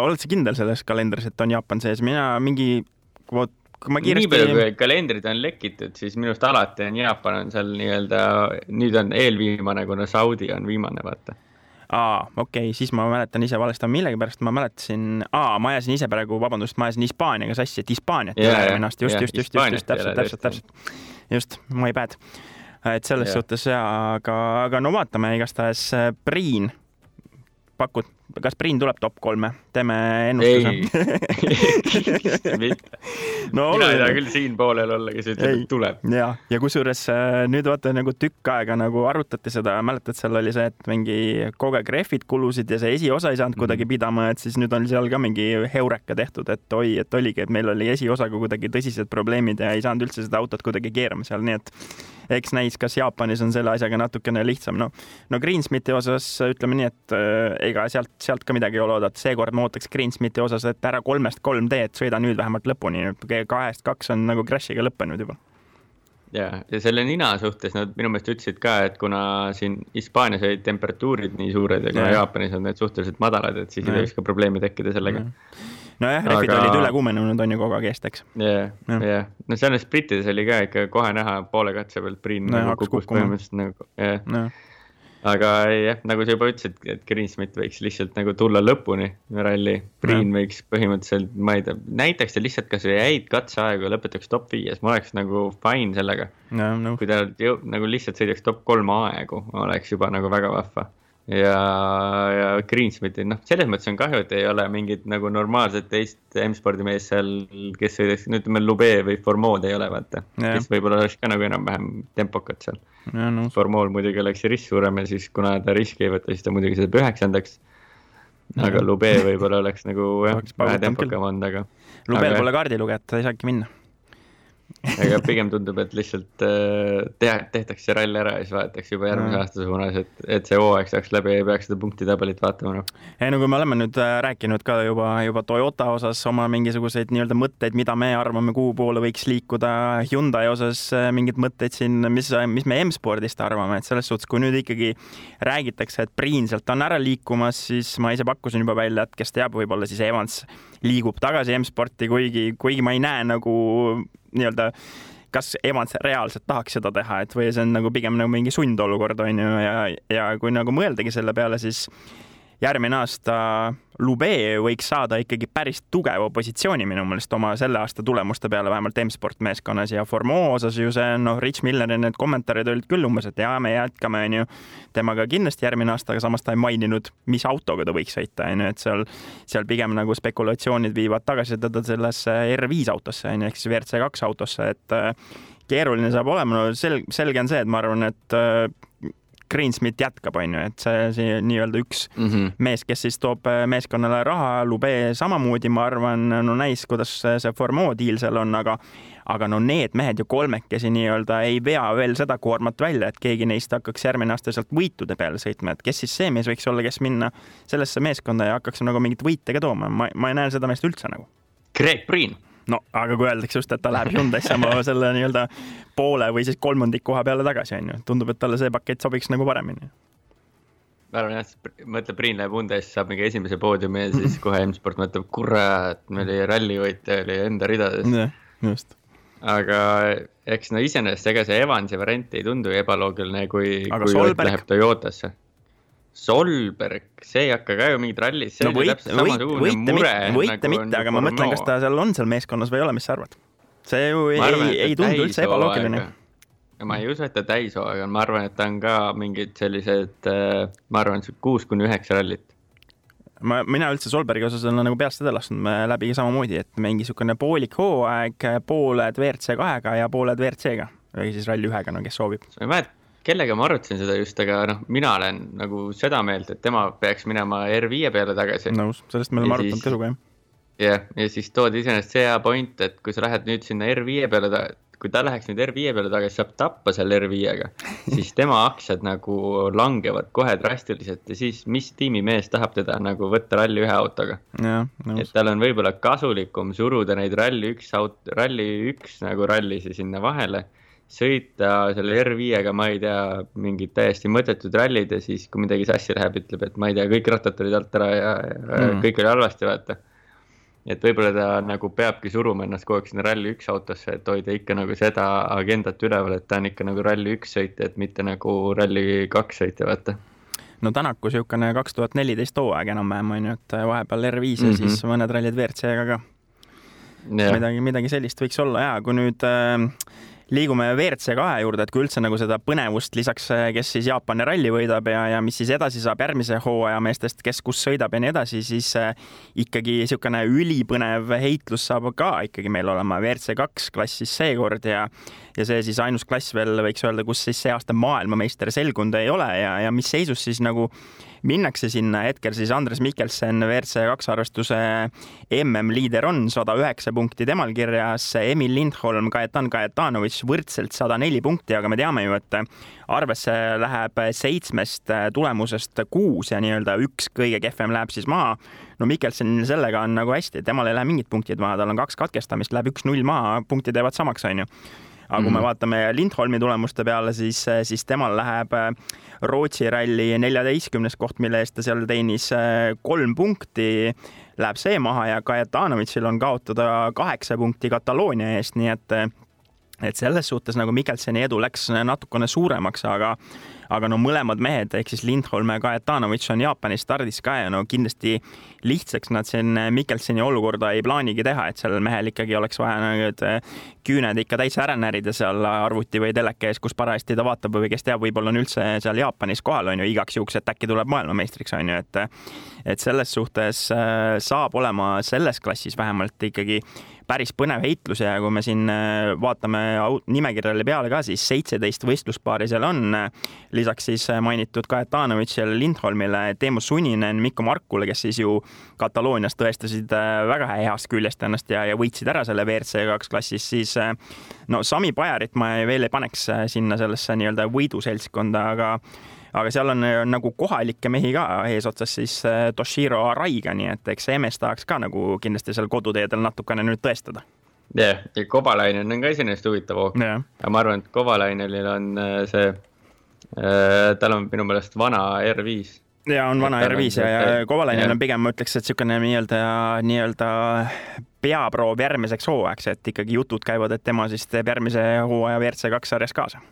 oled sa kindel selles kalendris, et on Jaapan sees, mina mingi, vot kui ma nii palju, kiiresti, kui kalendrid on lekitud, siis minu arust alati on Jaapan on seal nii-öelda, nüüd on eelviimane, kuna Saudi on viimane, vaata. aa, okei okay,, siis ma mäletan ise valesti, millegipärast ma mäletasin, aa, ma ajasin ise praegu, vabandust, ma ajasin Hispaaniaga sassi, et Hispaaniat ei Jaa, ole järgmine aasta, just, just, just, just, just täpselt, täpselt, täpselt, just, my bad. et selles Jah. suhtes ja, aga, aga no vaatame, igastahes äh, Priin, pakud, kas Priin tuleb top kolme, teeme ennustuse. Kindlasti mitte. no mina ei taha küll siin poolel olla, kes ütleb, et tuleb. ja, ja kusjuures äh, nüüd vaata nagu tükk aega nagu arutati seda, mäletad, seal oli see, et mingi kogu aeg rehvid kulusid ja see esiosa ei saanud Mhm. kuidagi pidama, et siis nüüd on seal ka mingi heureka tehtud, et oi, et oligi, et meil oli esiosaga kuidagi tõsised probleemid ja ei saanud üldse seda autot kuidagi keerama seal, nii et eks näis, kas Jaapanis on selle asjaga natukene lihtsam, no no Greensmiti osas ütleme nii, et äh, ega sealt, sealt ka midagi ei ole oodata, seekord ma ootaks Greensmiti osas, et ära kolmest kolm tee, et sõida nüüd vähemalt lõpuni, kahest kaks on nagu crash'iga lõppenud juba. ja, ja selle nina suhtes nad minu meelest ütlesid ka, et kuna siin Hispaanias olid temperatuurid nii suured ja kuna Jah. Jaapanis on need suhteliselt madalad, et siis ei Jah. tohiks ka probleemi tekkida sellega. nojah, rehvid Aga- olid üle kuumenenud on ju kogu aeg eest, eks. jah, Jah. no selles Britides oli ka ikka kohe näha poole katse pealt Priin No ja nagu kukkus põhimõtteliselt nagu, jah. noh, aga jah, nagu sa juba ütlesid, et Greensmith võiks lihtsalt nagu tulla lõpuni ralli. Priin võiks põhimõtteliselt, ma ei tea, näitaks ta lihtsalt kasvõi häid katseaegu ja lõpetaks top viies, ma oleks nagu fine sellega. no noh, kui ta jõu- nagu lihtsalt sõidaks top kolm aegu, oleks juba nagu väga vahva. ja, ja Greensmithil, noh, selles mõttes on kahju, et ei ole mingit nagu normaalset teist M-spordi meest seal, kes sõidaks, no ütleme, Lube või Formood ei ole, vaata. Jah. kes võib-olla oleks ka nagu enam-vähem tempokad seal. no nõus. Formool muidugi oleks risk suurem ja siis, kuna ta riski ei võta, siis ta muidugi sõidab üheksandaks. aga Jah. Lube võib-olla oleks nagu jah vähe tempokam olnud, aga. Lubel aga- pole kaardilugejat, ta ei saagi minna. Aga pigem tundub, et lihtsalt äh, teha, tehtakse rall ära ja siis vaadatakse juba järgmise aasta suunas, et, et see hooaeg saaks läbi ja ei peaks seda punktitabelit vaatama, noh. ei no kui me oleme nüüd äh, rääkinud ka juba, juba Toyota osas oma mingisuguseid nii-öelda mõtteid, mida me arvame, kuhu poole võiks liikuda, Hyundai osas äh, mingeid mõtteid siin, mis, mis me M-spordist arvame, et selles suhtes, kui nüüd ikkagi räägitakse, et Priin sealt on ära liikumas, siis ma ise pakkusin juba välja, et kes teab, võib-olla siis Evans liigub tagasi M-sporti, kuigi, kuigi ma ei näe nagu nii-öelda kas Evans reaalselt tahaks seda teha, et või see on nagu pigem nagu mingi sundolukord on ju ja, ja kui nagu mõeldagi selle peale, siis järgmine aasta Lube võiks saada ikkagi päris tugeva positsiooni minu meelest oma selle aasta tulemuste peale, vähemalt M-sport meeskonnas ja Formeau osas ju see noh, Rich Milleri need kommentaarid olid küll umbes, et jaa, me jätkame, onju, temaga kindlasti järgmine aasta, aga samas ta ei maininud, mis autoga ta võiks sõita, onju, et seal, seal pigem nagu spekulatsioonid viivad tagasi teda sellesse R5 autosse onju ehk siis WRC kaks autosse, et äh, keeruline saab olema, no sel-, selge on see, et ma arvan, et äh, Greensmith jätkab, on ju, et see, see nii-öelda üks mm -hmm. mees, kes siis toob äh, meeskonnale raha, Lube samamoodi, ma arvan, no näis, kuidas see Formeau diil seal on, aga aga no need mehed ju kolmekesi nii-öelda ei vea veel seda koormat välja, et keegi neist hakkaks järgmine aasta sealt võitude peale sõitma, et kes siis see mees võiks olla, kes minna sellesse meeskonda ja hakkaks nagu mingit võite ka tooma, ma, ma ei näe seda meest üldse nagu. Greg Priin no aga kui öeldakse just, et ta läheb Hyundai'sse oma selle nii-öelda poole või siis kolmandik koha peale tagasi, on ju, tundub, et talle see pakett sobiks nagu paremini. ma arvan jah, mõtleb, Priin läheb Hyundai'sse, saab mingi esimese poodiumi ja siis kohe M-sport mõtleb, kurat, meil oli rallivõitja oli enda ridades. just. aga eks no iseenesest ega see Evansi variant ei tundu ebaloogiline, kui, kui Solberg... läheb Toyotasse Solberg, see ei hakka ka ju mingit rallit, see no, võit, võit, võite mure. võite nagu mitte, aga ma mõtlen, kas ta seal on seal meeskonnas või ei ole, mis sa arvad? see ju ei, ei, ei tundu üldse ebaloogiline. ma ei usu, et ta täishooaeg on, ma arvan, et ta on ka mingid sellised, äh, ma arvan, kuus kuni üheksa rallit. ma, mina üldse Solbergi osas olen nagu peast seda lasknud läbi samamoodi, et mingi niisugune poolik hooaeg, pooled WRC kahega ja pooled WRC-ga või siis Rally ühega, no kes soovib. ma ei mäleta kellega ma arutasin seda just, aga noh, mina olen nagu seda meelt, et tema peaks minema R5 peale tagasi. nõus, sellest me oleme arutanud ka sinuga, jah. jah ja siis toodi iseenesest see hea point, et kui sa lähed nüüd sinna R5 peale, kui ta läheks nüüd R5 peale tagasi, saab tappa seal R5-ga, siis tema aktsiad nagu langevad kohe drastiliselt ja siis mis tiimimees tahab teda nagu võtta ralli ühe autoga. et tal on võib-olla kasulikum suruda neid ralli üks aut-, ralli üks nagu rallisi sinna vahele sõita selle R5-ga, ma ei tea, mingid täiesti mõttetud rallid ja siis, kui midagi sassi läheb, ütleb, et ma ei tea, kõik rattad tulid alt ära ja, ja mm. kõik oli halvasti, vaata. et võib-olla ta nagu peabki suruma ennast kogu aeg sinna Rally üks autosse, et hoida ikka nagu seda agendat üleval, et ta on ikka nagu Rally üks sõitja, et mitte nagu Rally kaks sõitja, vaata no Tänaku niisugune kaks tuhat neliteist hooaeg enam-vähem on ju, et vahepeal R5 ja mm -hmm. siis mõned rallid WRC-ga ka. midagi, midagi sellist võiks olla ja kui nüüd äh, liigume WRC kahe juurde, et kui üldse nagu seda põnevust lisaks, kes siis Jaapani ralli võidab ja, ja mis siis edasi saab järgmise hooaja meestest, kes kus sõidab ja nii edasi, siis äh, ikkagi niisugune ülipõnev heitlus saab ka ikkagi meil olema. WRC kaks klassis seekord ja ja see siis ainus klass veel võiks öelda, kus siis see aasta maailmameister selgunud ei ole ja, ja mis seisus siis nagu minnakse sinna, hetkel siis Andres Mikkelsen WRC kaks arvestuse MM-liider on, sada üheksa punkti temal kirjas, Emil Lindholm, Kajetan Kajetanovitš võrdselt sada neli punkti, aga me teame ju, et arvesse läheb seitsmest tulemusest kuus ja nii-öelda üks kõige kehvem läheb siis maha. no Mikkelsenil sellega on nagu hästi, temal ei lähe mingid punktid maha, tal on kaks katkestamist, läheb üks-null maha, punktid jäävad samaks, onju aga kui mm -hmm. me mhm. vaatame Lindholmi tulemuste peale, siis, siis temal läheb äh, Rootsi ralli neljateistkümnes koht, mille eest ta seal teenis äh, kolm punkti, läheb see maha ja Kajetanovitšil on kaotada kaheksa punkti Kataloonia eest, nii et et selles suhtes nagu Mikkelseni edu läks natukene suuremaks, aga aga no mõlemad mehed ehk siis Lindholm ja Kajetanovitš on Jaapanis stardis ka ja no kindlasti lihtsaks nad siin Mikkelseni olukorda ei plaanigi teha, et sellel mehel ikkagi oleks vaja need küüned ikka täitsa ära närida seal arvuti või teleka ees, kus parajasti ta vaatab või kes teab, võib-olla on üldse seal Jaapanis kohal on ju igaks juhuks, et äkki tuleb maailmameistriks on ju, et et selles suhtes äh, saab olema selles klassis vähemalt ikkagi päris põnev heitlus ja kui me siin äh, vaatame nimekirjale peale ka, siis seitseteist võistluspaari seal on. lisaks siis äh, mainitud Kajetanovitšile, Lindholmile, Teemu Suninen, Mikko Markule, kes siis ju Kataloonias tõestasid äh, väga heast küljest ennast ja, ja võitsid ära selle WRC kaks klassis, siis no Sami Pajarit ma veel ei paneks sinna sellesse nii-öelda võiduseltskonda, aga aga seal on äh, nagu kohalikke mehi ka eesotsas siis äh, Toshiro Araiga, nii et eks see mees tahaks ka nagu kindlasti seal koduteedel natukene nüüd tõestada. Jah yeah,, ja Kovalainen on ka iseenesest huvitav hoog. Yeah.. aga ma arvan, et Kovalainenil on äh, see äh,, tal on minu meelest vana R5. ja on vana R5 ja, ja Kovalainen on pigem, ma ütleks, et niisugune nii-öelda, nii-öelda peaproov järgmiseks hooajaks, et ikkagi jutud käivad, et tema siis teeb järgmise hooaja WRC kaks sarjas kaasa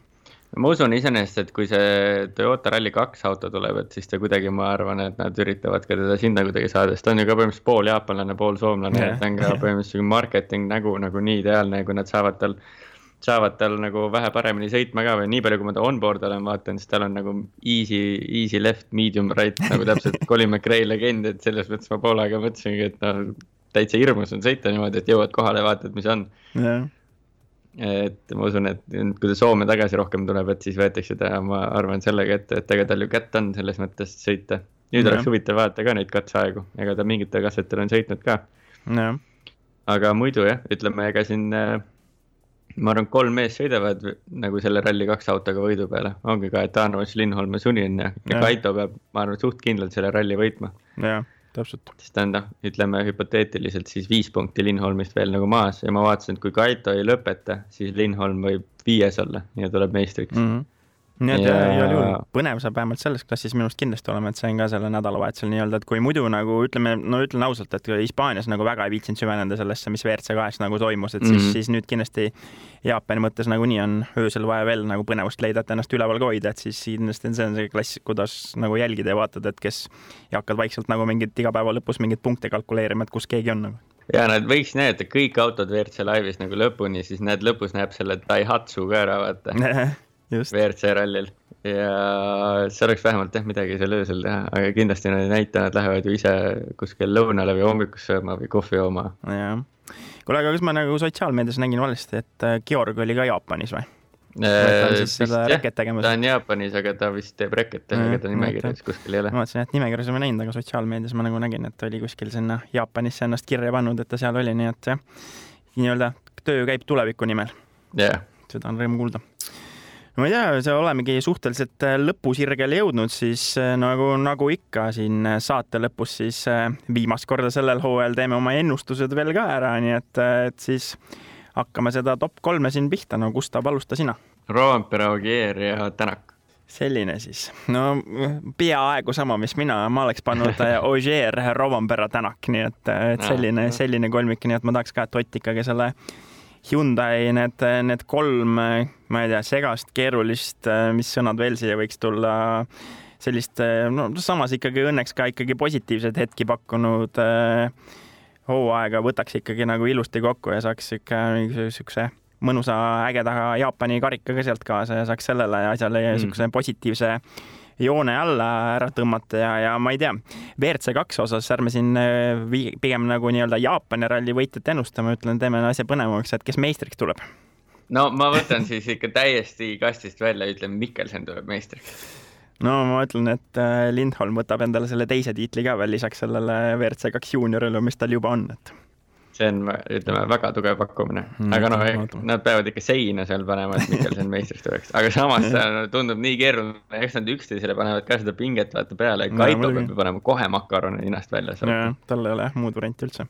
ma usun iseenesest, et kui see Toyota Rally2 auto tuleb, et siis ta kuidagi, ma arvan, et nad üritavad ka teda sinna kuidagi saada, sest ta on ju ka põhimõtteliselt pool jaapanlane, pool soomlane yeah., et ta on ka põhimõtteliselt marketing nägu nagu nii ideaalne, kui nad saavad tal, saavad tal nagu vähe paremini sõitma ka või nii palju, kui ma ta onboard olen vaadanud, siis tal on nagu easy, easy left, medium right nagu täpselt Colin McRae legend, et selles mõttes ma poole aega mõtlesingi, et noh, täitsa hirmus on sõita niimoodi, et jõuad kohale vaatad, mis on. Yeah et ma usun, et kui ta Soome tagasi rohkem tuleb, et siis võetakse ta, ma arvan sellega ette, et ega tal ju kätt on selles mõttes sõita. nüüd Jah. oleks huvitav vaadata ka neid katseaegu, ega ta mingitel katsetel on sõitnud ka. aga muidu jah, ütleme, ega siin äh, ma arvan, kolm meest sõidavad nagu selle Rally2 autoga võidu peale, ongi Gaetanovitš, Lindholm ja Sunin ja, ja. Kaito peab, ma arvan, suht kindlalt selle ralli võitma. jah, täpselt. sest ta on noh, ütleme hüpoteetiliselt siis viis punkti Lindholmist veel nagu maas ja ma vaatasin, et kui Kaito ei lõpeta, siis Lindholm võib viies olla ja tuleb meistriks mm.. mm. -hmm. Nii et Ja- ja... igal juhul põnev saab vähemalt selles klassis minu arust kindlasti olema, et see on ka selle nädalavahetusel nii-öelda, et kui muidu nagu ütleme, no ütlen ausalt, et Hispaanias nagu väga ei viitsinud süveneda sellesse, mis WRC kahes nagu toimus, et siis mm. -hmm. siis nüüd kindlasti Jaapani mõttes nagunii on öösel vaja veel nagu põnevust leida, et ennast üleval ka hoida, et siis kindlasti on see on see klass, kuidas nagu jälgida ja vaatad, et kes ja hakkad vaikselt nagu mingit iga päeva lõpus mingeid punkte kalkuleerima, et kus keegi on nagu. ja nad võiks näidata kõik autod WRC laivis nagu lõpuni, siis näed, lõpus näeb selle Daihatsu ka ära, vaata. WRC rallil ja see oleks vähemalt jah midagi seal öösel teha, aga kindlasti nad ei näita, nad lähevad ju ise kuskil lõunale või hommikust sööma või kohvi jooma. jah. kuule, aga kas ma nagu sotsiaalmeedias nägin valesti, et äh, Georg oli ka Jaapanis või? ta on siis seda reket tegemas. ta on Jaapanis, aga ta vist teeb reket, Jah, ega ta nimekirjas kuskil ei ole ma. vaatasin, et nimekirjas ei näinud, aga sotsiaalmeedias ma nagu nägin, et oli kuskil sinna Jaapanisse ennast kirja pannud, et ta seal oli, nii et jah, nii-öelda töö käib tuleviku nimel, jah, seda on rõõm kuulda. No ma ei tea, see olemegi suhteliselt äh, lõpusirgele jõudnud, siis äh, nagu, nagu ikka siin äh, saate lõpus, siis äh, viimast korda sellel hooajal teeme oma ennustused veel ka ära, nii et, et siis hakkame seda top kolme siin pihta, no Gustav, alusta sina. Roompere, Ogier ja Tänak. selline siis, no peaaegu sama, mis mina, ma oleks pannud äh, Ogier, Rovanpera, Tänak, nii et, et selline, selline kolmik, nii et ma tahaks ka, et Ott ikkagi selle Hyundai need, need kolm, ma ei tea, segast, keerulist, mis sõnad veel siia võiks tulla, sellist, no samas ikkagi õnneks ka ikkagi positiivseid hetki pakkunud hooaega võtaks ikkagi nagu ilusti kokku ja saaks ikka niisuguse mõnusa ägeda Jaapani karika ka sealt kaasa ja saaks sellele asjale niisuguse Mm. positiivse joone alla ära tõmmata ja, ja ma ei tea, WRC kaks osas ärme siin äh, pigem nagu nii-öelda Jaapani ralli võitjat ennustama, ütlen, teeme asja põnevamaks, et kes meistriks tuleb. no ma võtan siis ikka täiesti kastist välja, ütlen Mikkelsen tuleb meistriks. no ma ütlen, et äh, Lindholm võtab endale selle teise tiitli ka veel lisaks sellele WRC kaks juuniorile, mis tal juba on, et see on, ütleme, väga tugev pakkumine. Mm, aga noh nad peavad ikka seina seal panema, et Mikkelsen meistriks tuleks, aga samas see tundub nii keeruline, eks nad üksteisele panevad ka seda pinget vaata peale, Kaito peab panema kohe makaroni ninast välja tal ei ole jah muud varianti üldse.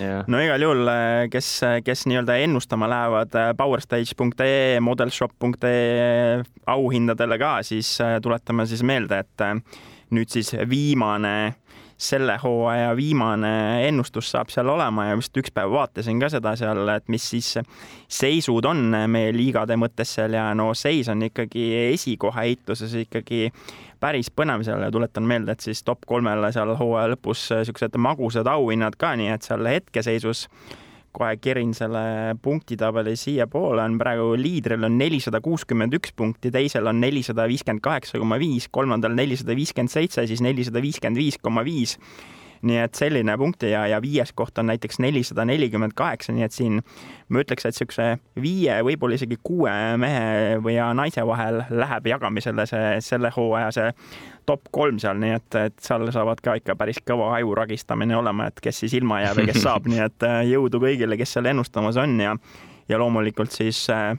jah, no igal juhul, kes, kes nii-öelda ennustama lähevad äh, powerstage.ee, modelsshop.ee auhindadele ka, siis äh, tuletame siis meelde, et äh, nüüd siis viimane, selle hooaja viimane ennustus saab seal olema ja vist üks päev vaatasin ka seda seal, et mis siis seisud on meie liigade mõttes seal ja no seis on ikkagi esikoha heitluses ikkagi päris põnev seal ja tuletan meelde, et siis top kolmele seal hooaja lõpus siuksed magusad auhinnad ka, nii et seal hetkeseisus kohe kerin selle punktitabeli siiapoole, on praegu liidril on nelisada kuuskümmend üks punkti, teisel on nelisada viiskümmend kaheksa koma viis, kolmandal nelisada viiskümmend seitse, siis nelisada viiskümmend viis koma viis nii et selline punkti ja, ja viies koht on näiteks nelisada nelikümmend kaheksa, nii et siin ma ütleks, et siukse viie, võib-olla isegi kuue mehe või ja naise vahel läheb jagamisele see, selle hooaja see top kolm seal, nii et, et seal saavad ka ikka päris kõva aju ragistamine olema, et kes siis ilma jääb ja kes saab, nii et äh, jõudu kõigile, kes seal ennustamas on ja, ja loomulikult siis äh,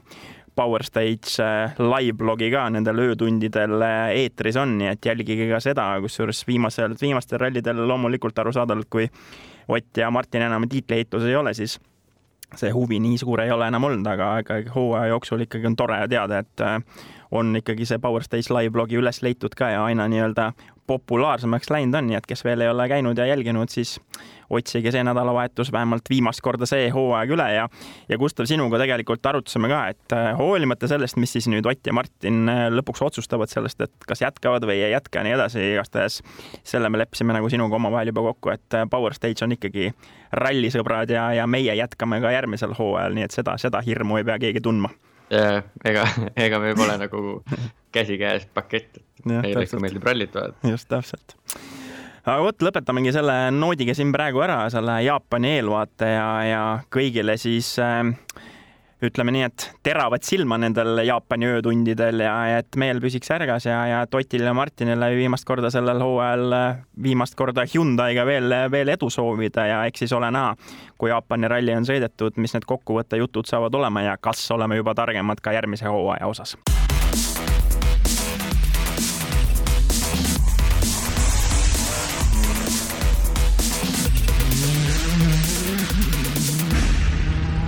Power Stage äh, live-blogi ka nendel öötundidel äh, eetris on, nii et jälgige ka seda, kusjuures viimasel, viimastel rallidel loomulikult arusaadavalt, kui Ott ja Martin enam tiitliheitluses ei ole, siis see huvi nii suur ei ole enam olnud, aga ikkagi hooaja jooksul ikkagi on tore teada, et äh, on ikkagi see Power Stage live-blogi üles leitud ka ja aina nii-öelda populaarsemaks läinud on, nii et kes veel ei ole käinud ja jälginud, siis otsige see nädalavahetus vähemalt viimast korda see hooaeg üle ja ja Gustav, sinuga tegelikult arutasime ka, et äh, hoolimata sellest, mis siis nüüd Ott ja Martin äh, lõpuks otsustavad sellest, et kas jätkavad või ei jätka ja nii edasi, igastahes selle me leppisime nagu sinuga omavahel juba kokku, et äh, Power Stage on ikkagi rallisõbrad ja, ja meie jätkame ka järgmisel hooajal, nii et seda, seda hirmu ei pea keegi tundma. Ja ega, ega me pole nagu käsikäes pakett, Jah, meile ikka meeldib rallit vaadata. just täpselt. aga vot, lõpetamegi selle noodiga siin praegu ära, selle Jaapani eelvaate ja, ja kõigile siis äh, ütleme nii, et teravat silma nendel Jaapani öötundidel ja et meel püsiks ärgas ja, ja et Otile ja Martinile viimast korda sellel hooajal, viimast korda Hyundai'ga veel, veel edu soovida ja eks siis ole näha, kui Jaapani ralli on sõidetud, mis need kokkuvõtte jutud saavad olema ja kas oleme juba targemad ka järgmise hooaja osas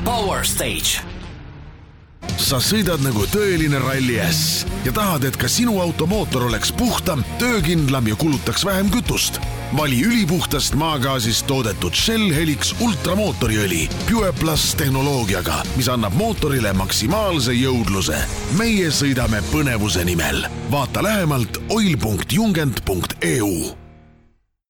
Power Stage. Sa sõidad nagu tõeline ralli äss ja tahad, et ka sinu automootor oleks puhtam, töökindlam ja kulutaks vähem kütust. vali ülipuhtast maagaasist toodetud Shell Helix ultramootoriõli Pure Plus tehnoloogiaga, mis annab mootorile maksimaalse jõudluse. meie sõidame põnevuse nimel. vaata lähemalt oil.jungent.eu